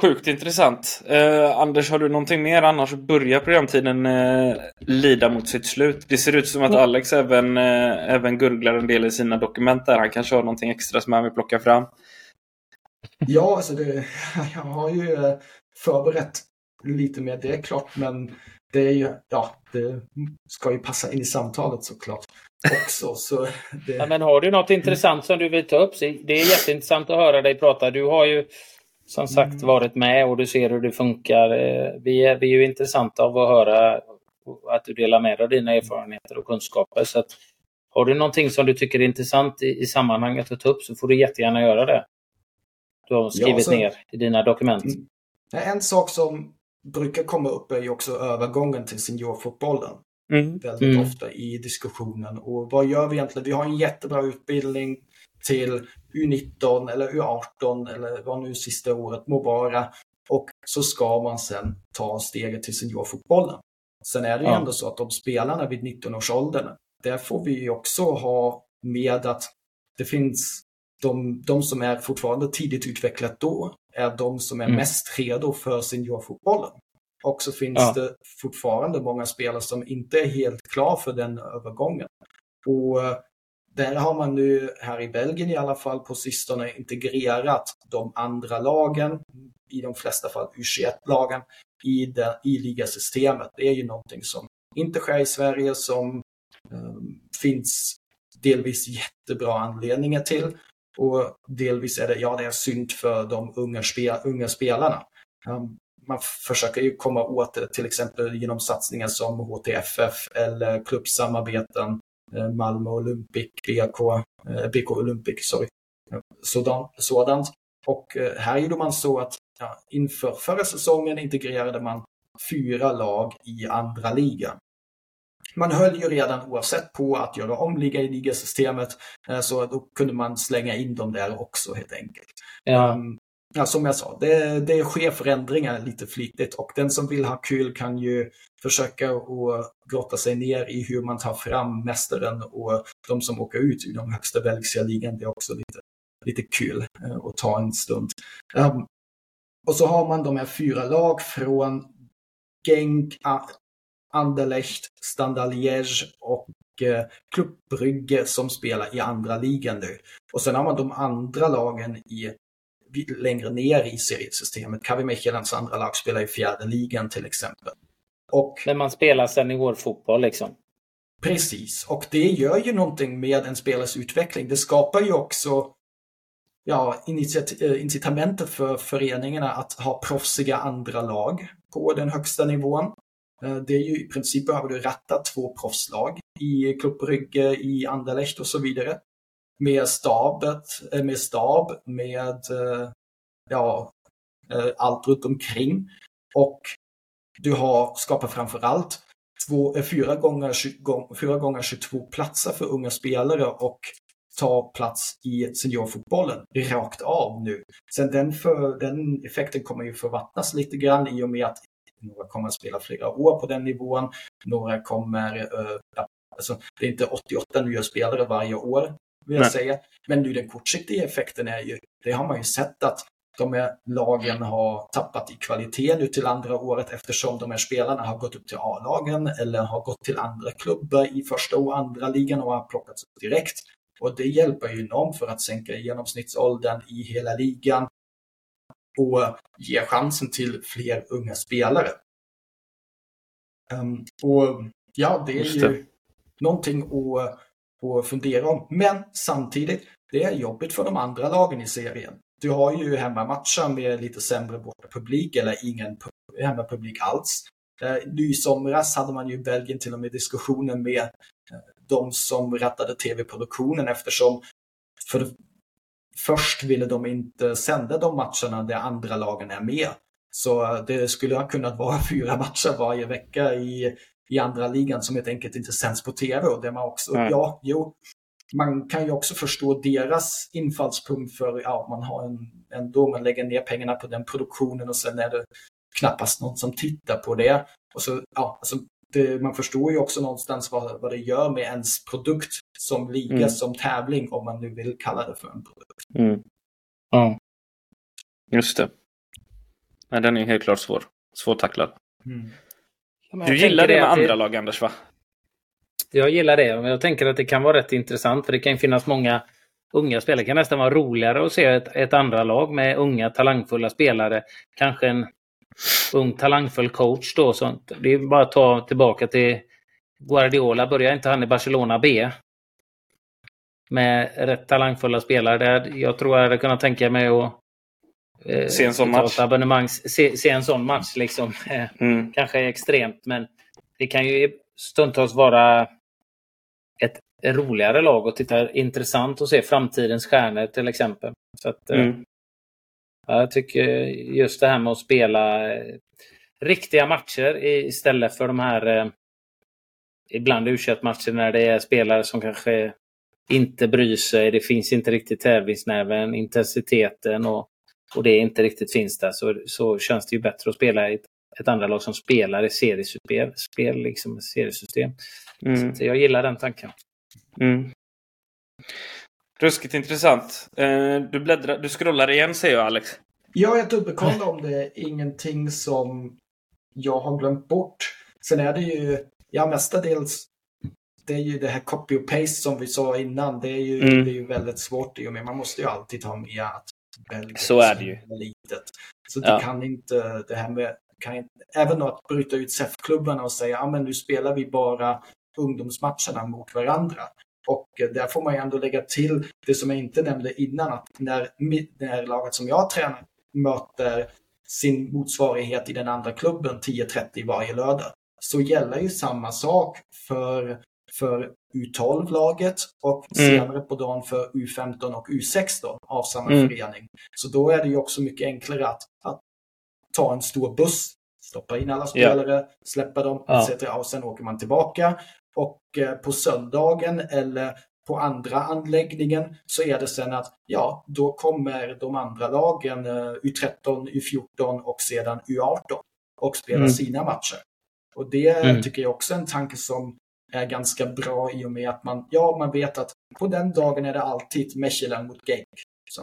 Sjukt intressant. Eh, Anders, har du någonting mer? Annars börjar programtiden eh, lida mot sitt slut. Det ser ut som att mm. Alex även, eh, även gurglar en del i sina dokument där. Han kanske har någonting extra som han vill plocka fram. Ja, alltså det, jag har ju eh, förberett lite mer, det är klart, men det är ju, ja, det ska ju passa in i samtalet såklart också. Så det... ja, men har du något intressant som du vill ta upp? Det är jätteintressant att höra dig prata. Du har ju som sagt mm. varit med och du ser hur det funkar. Eh, vi är, vi är ju intressanta av att höra att du delar med dig av dina erfarenheter och kunskaper. Så att, har du någonting som du tycker är intressant i, i sammanhanget att ta upp så får du jättegärna göra det. Du har skrivit ja, så... ner i dina dokument. Mm. En sak som brukar komma upp är ju också övergången till seniorfotbollen. Mm. Väldigt mm. ofta i diskussionen. Och vad gör vi egentligen? Vi har en jättebra utbildning till U19 eller U18 eller vad nu sista året må vara. Och så ska man sen ta steget till seniorfotbollen. Sen är det ju ja. ändå så att de spelarna vid 19-årsåldern, där får vi ju också ha med att det finns de, de som är fortfarande tidigt utvecklat då, är de som är mm. mest redo för seniorfotbollen. Och så finns ja. det fortfarande många spelare som inte är helt klar för den övergången. Och eh, där har man nu här i Belgien i alla fall på sistone integrerat de andra lagen, i de flesta fall U21-lagen, i, i ligasystemet. Det är ju någonting som inte sker i Sverige som um, finns delvis jättebra anledningar till och delvis är det, ja det är synd för de unga, spel, unga spelarna. Um, man försöker ju komma åt det till exempel genom satsningar som HTFF eller klubbsamarbeten, Malmö Olympic, BK, eh, BK Olympic, sorry. Sådant. sådant. Och eh, här gjorde man så att ja, inför förra säsongen integrerade man fyra lag i andra ligan. Man höll ju redan oavsett på att göra om liga i ligasystemet, så då kunde man slänga in dem där också helt enkelt. Ja. Um, Ja, som jag sa, det, det sker förändringar lite flitigt och den som vill ha kul kan ju försöka att grotta sig ner i hur man tar fram mästaren och de som åker ut i de högsta belgiska ligan. Det är också lite, lite kul eh, att ta en stund. Um, och så har man de här fyra lag från Genk, Anderlecht, Standard Liège och eh, Brygge som spelar i andra ligan nu. Och sen har man de andra lagen i längre ner i seriesystemet. Kavi Mechelens andra lag spelar i fjärde ligan till exempel. Och, Men man spelar seniorfotboll liksom? Precis, och det gör ju någonting med en spelares utveckling. Det skapar ju också ja, eh, incitamentet för föreningarna att ha proffsiga andra lag på den högsta nivån. Eh, det är ju i princip behöver du rätta två proffslag i Klubb Brygge, i Anderlecht och så vidare med stabet, eh, med stab, med eh, ja, eh, allt runt omkring. Och du har skapat framförallt två, fyra, gånger, fyra gånger 22 platser för unga spelare och ta plats i seniorfotbollen rakt av nu. Sen den, för, den effekten kommer ju förvattnas lite grann i och med att några kommer att spela flera år på den nivån. Några kommer, uh, alltså, det är inte 88 nya spelare varje år vill jag säga. Men nu den kortsiktiga effekten är ju, det har man ju sett att de här lagen har tappat i kvalitet nu till andra året eftersom de här spelarna har gått upp till A-lagen eller har gått till andra klubbar i första och andra ligan och har plockats upp direkt. Och det hjälper ju enormt för att sänka genomsnittsåldern i hela ligan och ge chansen till fler unga spelare. Um, och ja, det är ju någonting att att fundera om. Men samtidigt, det är jobbigt för de andra lagen i serien. Du har ju hemmamatcher med lite sämre bortapublik eller ingen hemmapublik alls. Eh, nu i somras hade man ju i Belgien till och med diskussioner med eh, de som rättade tv-produktionen eftersom för först ville de inte sända de matcherna där andra lagen är med. Så eh, det skulle ha kunnat vara fyra matcher varje vecka i i andra ligan som helt enkelt inte sänds på tv. Och det man också, Nej. ja, jo, man kan ju också förstå deras infallspunkt för, ja, man har en, ändå, man lägger ner pengarna på den produktionen och sen är det knappast någon som tittar på det. Och så, ja, alltså, det, man förstår ju också någonstans vad, vad det gör med ens produkt som liga, mm. som tävling, om man nu vill kalla det för en produkt. Mm. Ja, just det. Men den är helt klart svår. Svårtacklad. Mm du gillar det med andra det... lag, Anders, va? Jag gillar det. Men jag tänker att det kan vara rätt intressant. För det kan finnas många unga spelare. Det kan nästan vara roligare att se ett, ett andra lag med unga talangfulla spelare. Kanske en ung talangfull coach då. Sånt. Det är bara att ta tillbaka till Guardiola. Börjar inte han i Barcelona B? Med rätt talangfulla spelare. Jag tror jag hade kunnat tänka mig att Eh, se en sån match. Abonnemang, se, se, en sån match liksom. Eh, mm. Kanske extremt, men det kan ju stundtals vara ett roligare lag och titta intressant att se framtidens stjärnor till exempel. Så att, eh, mm. Jag tycker just det här med att spela riktiga matcher istället för de här ibland u matcher när det är spelare som kanske inte bryr sig. Det finns inte riktigt tävlingsnerven, intensiteten och, och det inte riktigt finns där så, så känns det ju bättre att spela i ett, ett andra lag som spelar i seriespel, spel, liksom, seriesystem. Mm. Så jag gillar den tanken. Mm. Ruskigt intressant. Eh, du, bläddrar, du scrollar igen säger jag Alex. Ja, jag dubbelkollar om det är ingenting som jag har glömt bort. Sen är det ju, ja mestadels, det är ju det här copy och paste som vi sa innan. Det är ju, mm. det är ju väldigt svårt i och med man måste ju alltid ha med att Belgien Så är det ju. Är litet. Så ja. det kan inte, det här med, kan inte, även att bryta ut SEF-klubbarna och säga, ja men nu spelar vi bara ungdomsmatcherna mot varandra. Och där får man ju ändå lägga till det som jag inte nämnde innan, att när, när laget som jag tränar möter sin motsvarighet i den andra klubben 10.30 varje lördag, så gäller ju samma sak för, för U12-laget och mm. senare på dagen för U15 och U16 av samma mm. förening. Så då är det ju också mycket enklare att, att ta en stor buss, stoppa in alla spelare, yeah. släppa dem, ja. etc. Och sen åker man tillbaka. Och eh, på söndagen eller på andra anläggningen så är det sen att ja, då kommer de andra lagen, U13, eh, U14 och sedan U18 och spelar mm. sina matcher. Och det mm. tycker jag också är en tanke som är ganska bra i och med att man, ja, man vet att på den dagen är det alltid Mechelen mot Genk.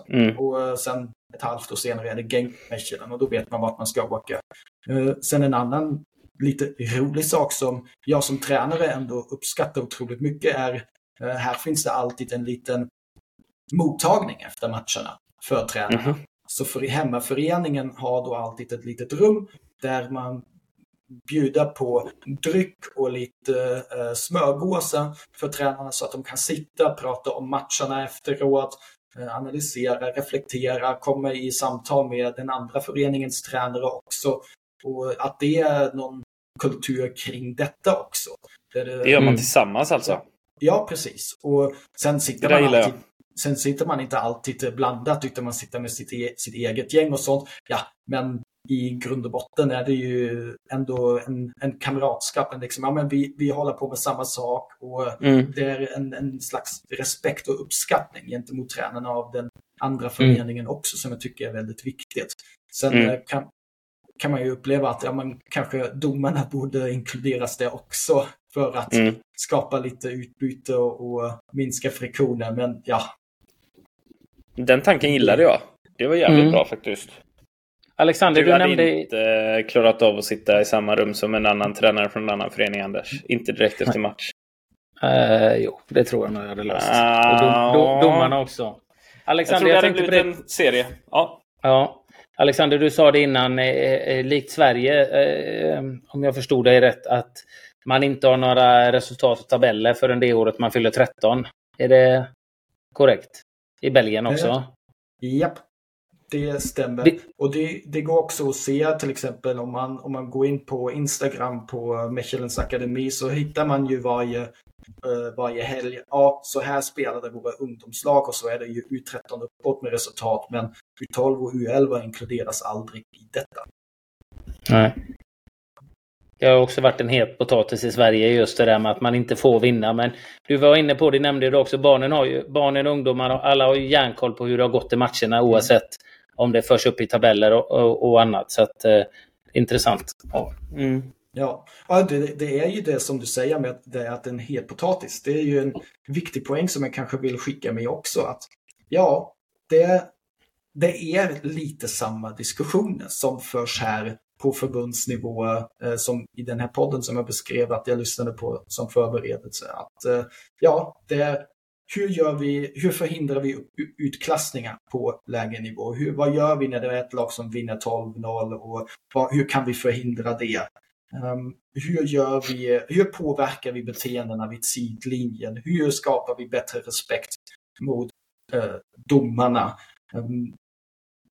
Mm. Och eh, sen ett halvt år senare är det Genk Mechelen och då vet man vart man ska åka. Sen en annan lite rolig sak som jag som tränare ändå uppskattar otroligt mycket är eh, här finns det alltid en liten mottagning efter matcherna för tränarna. Mm. Så för hemmaföreningen har då alltid ett litet rum där man bjuder på dryck och lite eh, smörgåsar för tränarna så att de kan sitta, prata om matcherna efteråt, eh, analysera, reflektera, komma i samtal med den andra föreningens tränare också. Och att det är någon kultur kring detta också. Det, det gör man mm. tillsammans alltså? Ja, precis. Och sen sitter, man alltid, sen sitter man inte alltid blandat utan man sitter med sitt, e sitt eget gäng och sånt. Ja, men i grund och botten är det ju ändå en, en kamratskap. En liksom, ja, men vi, vi håller på med samma sak och mm. det är en, en slags respekt och uppskattning gentemot tränarna av den andra mm. föreningen mm. också som jag tycker är väldigt viktigt. Sen mm. Eh, kan, kan man ju uppleva att ja, man, kanske domarna borde inkluderas det också för att mm. skapa lite utbyte och, och, minska friktionen. Men ja. Den tanken gillade jag. Det var jävligt mm. bra faktiskt. Alexander, du, du hade nämnde... inte klarat av att sitta i samma rum som en annan tränare från en annan förening, Anders. Inte direkt efter match. Uh, jo, det tror jag nog jag hade löst. Uh, och dom, dom, domarna också. Alexander, jag, tror jag tänkte på det. en serie. Ja. ja. Alexander, du sa det innan, eh, eh, likt Sverige, eh, om jag förstod dig rätt, att man inte har några resultat och tabeller förrän det året man fyller 13. Är det korrekt? I Belgien också? Eh, japp, det stämmer. Det... Och det, det, går också att se till exempel om man, om man går in på Instagram på Mechelens akademi så hittar man ju varje uh, varje helg. Ja, så här spelade våra ungdomslag och så är det ju U13 uppåt med resultat. Men U12 och U11 inkluderas aldrig i detta. Nej. Det har också varit en het potatis i Sverige just det där med att man inte får vinna. Men du var inne på det, nämnde du också, barnen har ju, barnen och ungdomarna, alla har ju järnkoll på hur det har gått i matcherna oavsett mm. Om det förs upp i tabeller och, och, och annat. Så att, eh, intressant. Ja. Mm. Ja, ja det, det, är ju det som du säger med att det är att en het potatis. Det är ju en viktig poäng som jag kanske vill skicka med också. Att ja, det, det är lite samma diskussioner som förs här på förbundsnivå eh, som i den här podden som jag beskrev att jag lyssnade på som förberedelse. Att eh, ja, det hur, gör vi, hur förhindrar vi utklassningar på lägre nivå? Hur, vad gör vi när det är ett lag som vinner 12-0 och vad, hur kan vi förhindra det? Um, hur, gör vi, hur påverkar vi beteendena vid sidlinjen? Hur skapar vi bättre respekt mot uh, domarna? Um,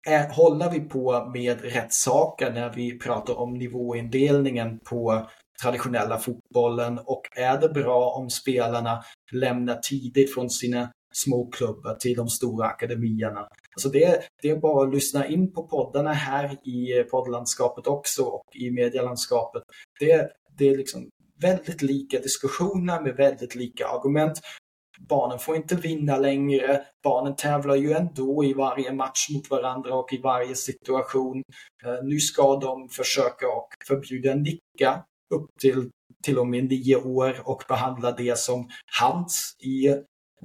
är, håller vi på med rätt saker när vi pratar om nivåindelningen på traditionella fotbollen och är det bra om spelarna lämnar tidigt från sina småklubbar till de stora akademierna. Alltså det, det är bara att lyssna in på poddarna här i poddlandskapet också och i medielandskapet. Det, det är liksom väldigt lika diskussioner med väldigt lika argument. barnen får inte vinna längre. Barnen tävlar ju ändå i varje match mot varandra och i varje situation. Eh, nu ska de försöka och förbjuda nicka upp till till och med nio år och behandla det som hands i,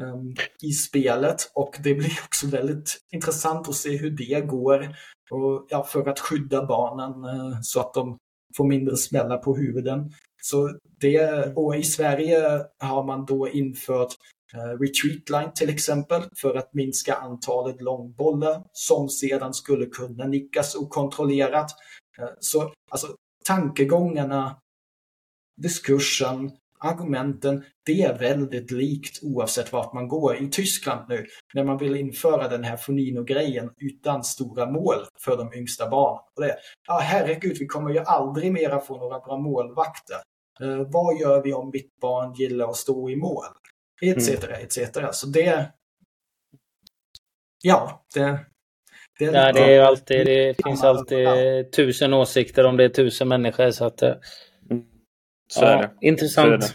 um, i spelet. Och det blir också väldigt intressant att se hur det går. Och, ja, för att skydda barnen uh, så att de får mindre smällar på huvuden. Så det, och i Sverige har man då infört uh, retreat line till exempel för att minska antalet långbollar som sedan skulle kunna nickas okontrollerat. Uh, så alltså, tankegångarna diskursen, argumenten, det är väldigt likt oavsett vart man går. I Tyskland nu, när man vill införa den här Fonino-grejen utan stora mål för de yngsta barnen. Och det, ja, herregud, vi kommer ju aldrig mera få några bra målvakter. Eh, vad gör vi om mitt barn gillar att stå i mål? Etc. Mm. etc. Så det... Ja, det... Det, är ja, det, är alltid, det finns alltid tusen åsikter om det är tusen människor. Så att, så ja, är det. Intressant. Så är det.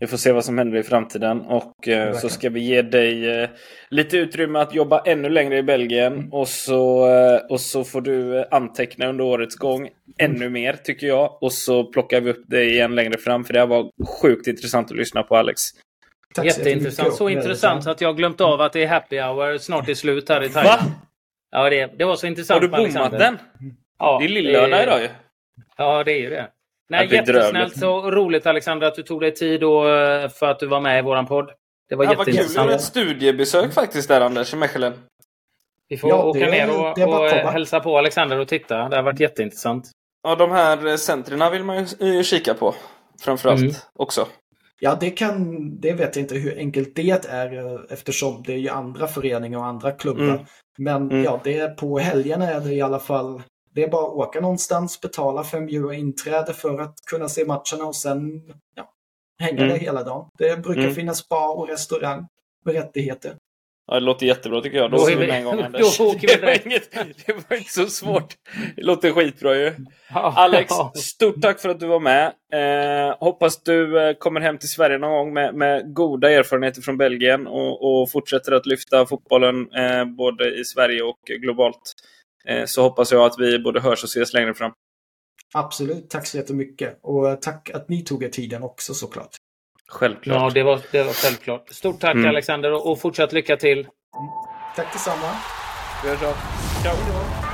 Vi får se vad som händer i framtiden och eh, så ska vi ge dig eh, lite utrymme att jobba ännu längre i Belgien mm. och, så, eh, och så får du anteckna under årets gång ännu mm. mer tycker jag och så plockar vi upp dig igen längre fram för det här var sjukt intressant att lyssna på Alex. Tack Jätteintressant. Så intressant så att jag glömt av att det är happy hour snart är slut här i Thailand. Va? Ja, det, det var så intressant. Har du bommat den? Ja, det är lillördag idag ju. Ja, det är ju det. Nej, jättesnällt och roligt Alexander att du tog dig tid och, eh, för att du var med i våran podd. Det var ja, jätteintressant. Vad kul. ett studiebesök faktiskt där Anders, i Mechelen. Vi får ja, åka det, ner och, och hälsa på Alexander och titta. Det har varit jätteintressant. Ja, de här centren vill man ju kika på. Framförallt mm. också. Ja, det, kan, det vet jag inte hur enkelt det är eh, eftersom det är ju andra föreningar och andra klubbar. Mm. Men mm. ja, det är på helgerna är det i alla fall det är bara att åka någonstans, betala 5 euro inträde för att kunna se matcherna och sen ja, hänga mm. där hela dagen. Det brukar mm. finnas bar och restaurang med rättigheter. Ja, det låter jättebra tycker jag. Då, åker vi med en gång Anders. det, var inget, det var inte så svårt. Det låter skitbra ju. Alex, stort tack för att du var med. Eh, hoppas du eh, kommer hem till Sverige någon gång med, med goda erfarenheter från Belgien och, och fortsätter att lyfta fotbollen eh, både i Sverige och globalt. Eh, så hoppas jag att vi både hörs och ses längre fram. Absolut, tack så jättemycket. Och tack att ni tog er tiden också såklart. Självklart. Ja, det var, det var självklart. Stort tack mm. Alexander och fortsatt lycka till. Mm. Tack detsamma. Vi hörs av. Ciao.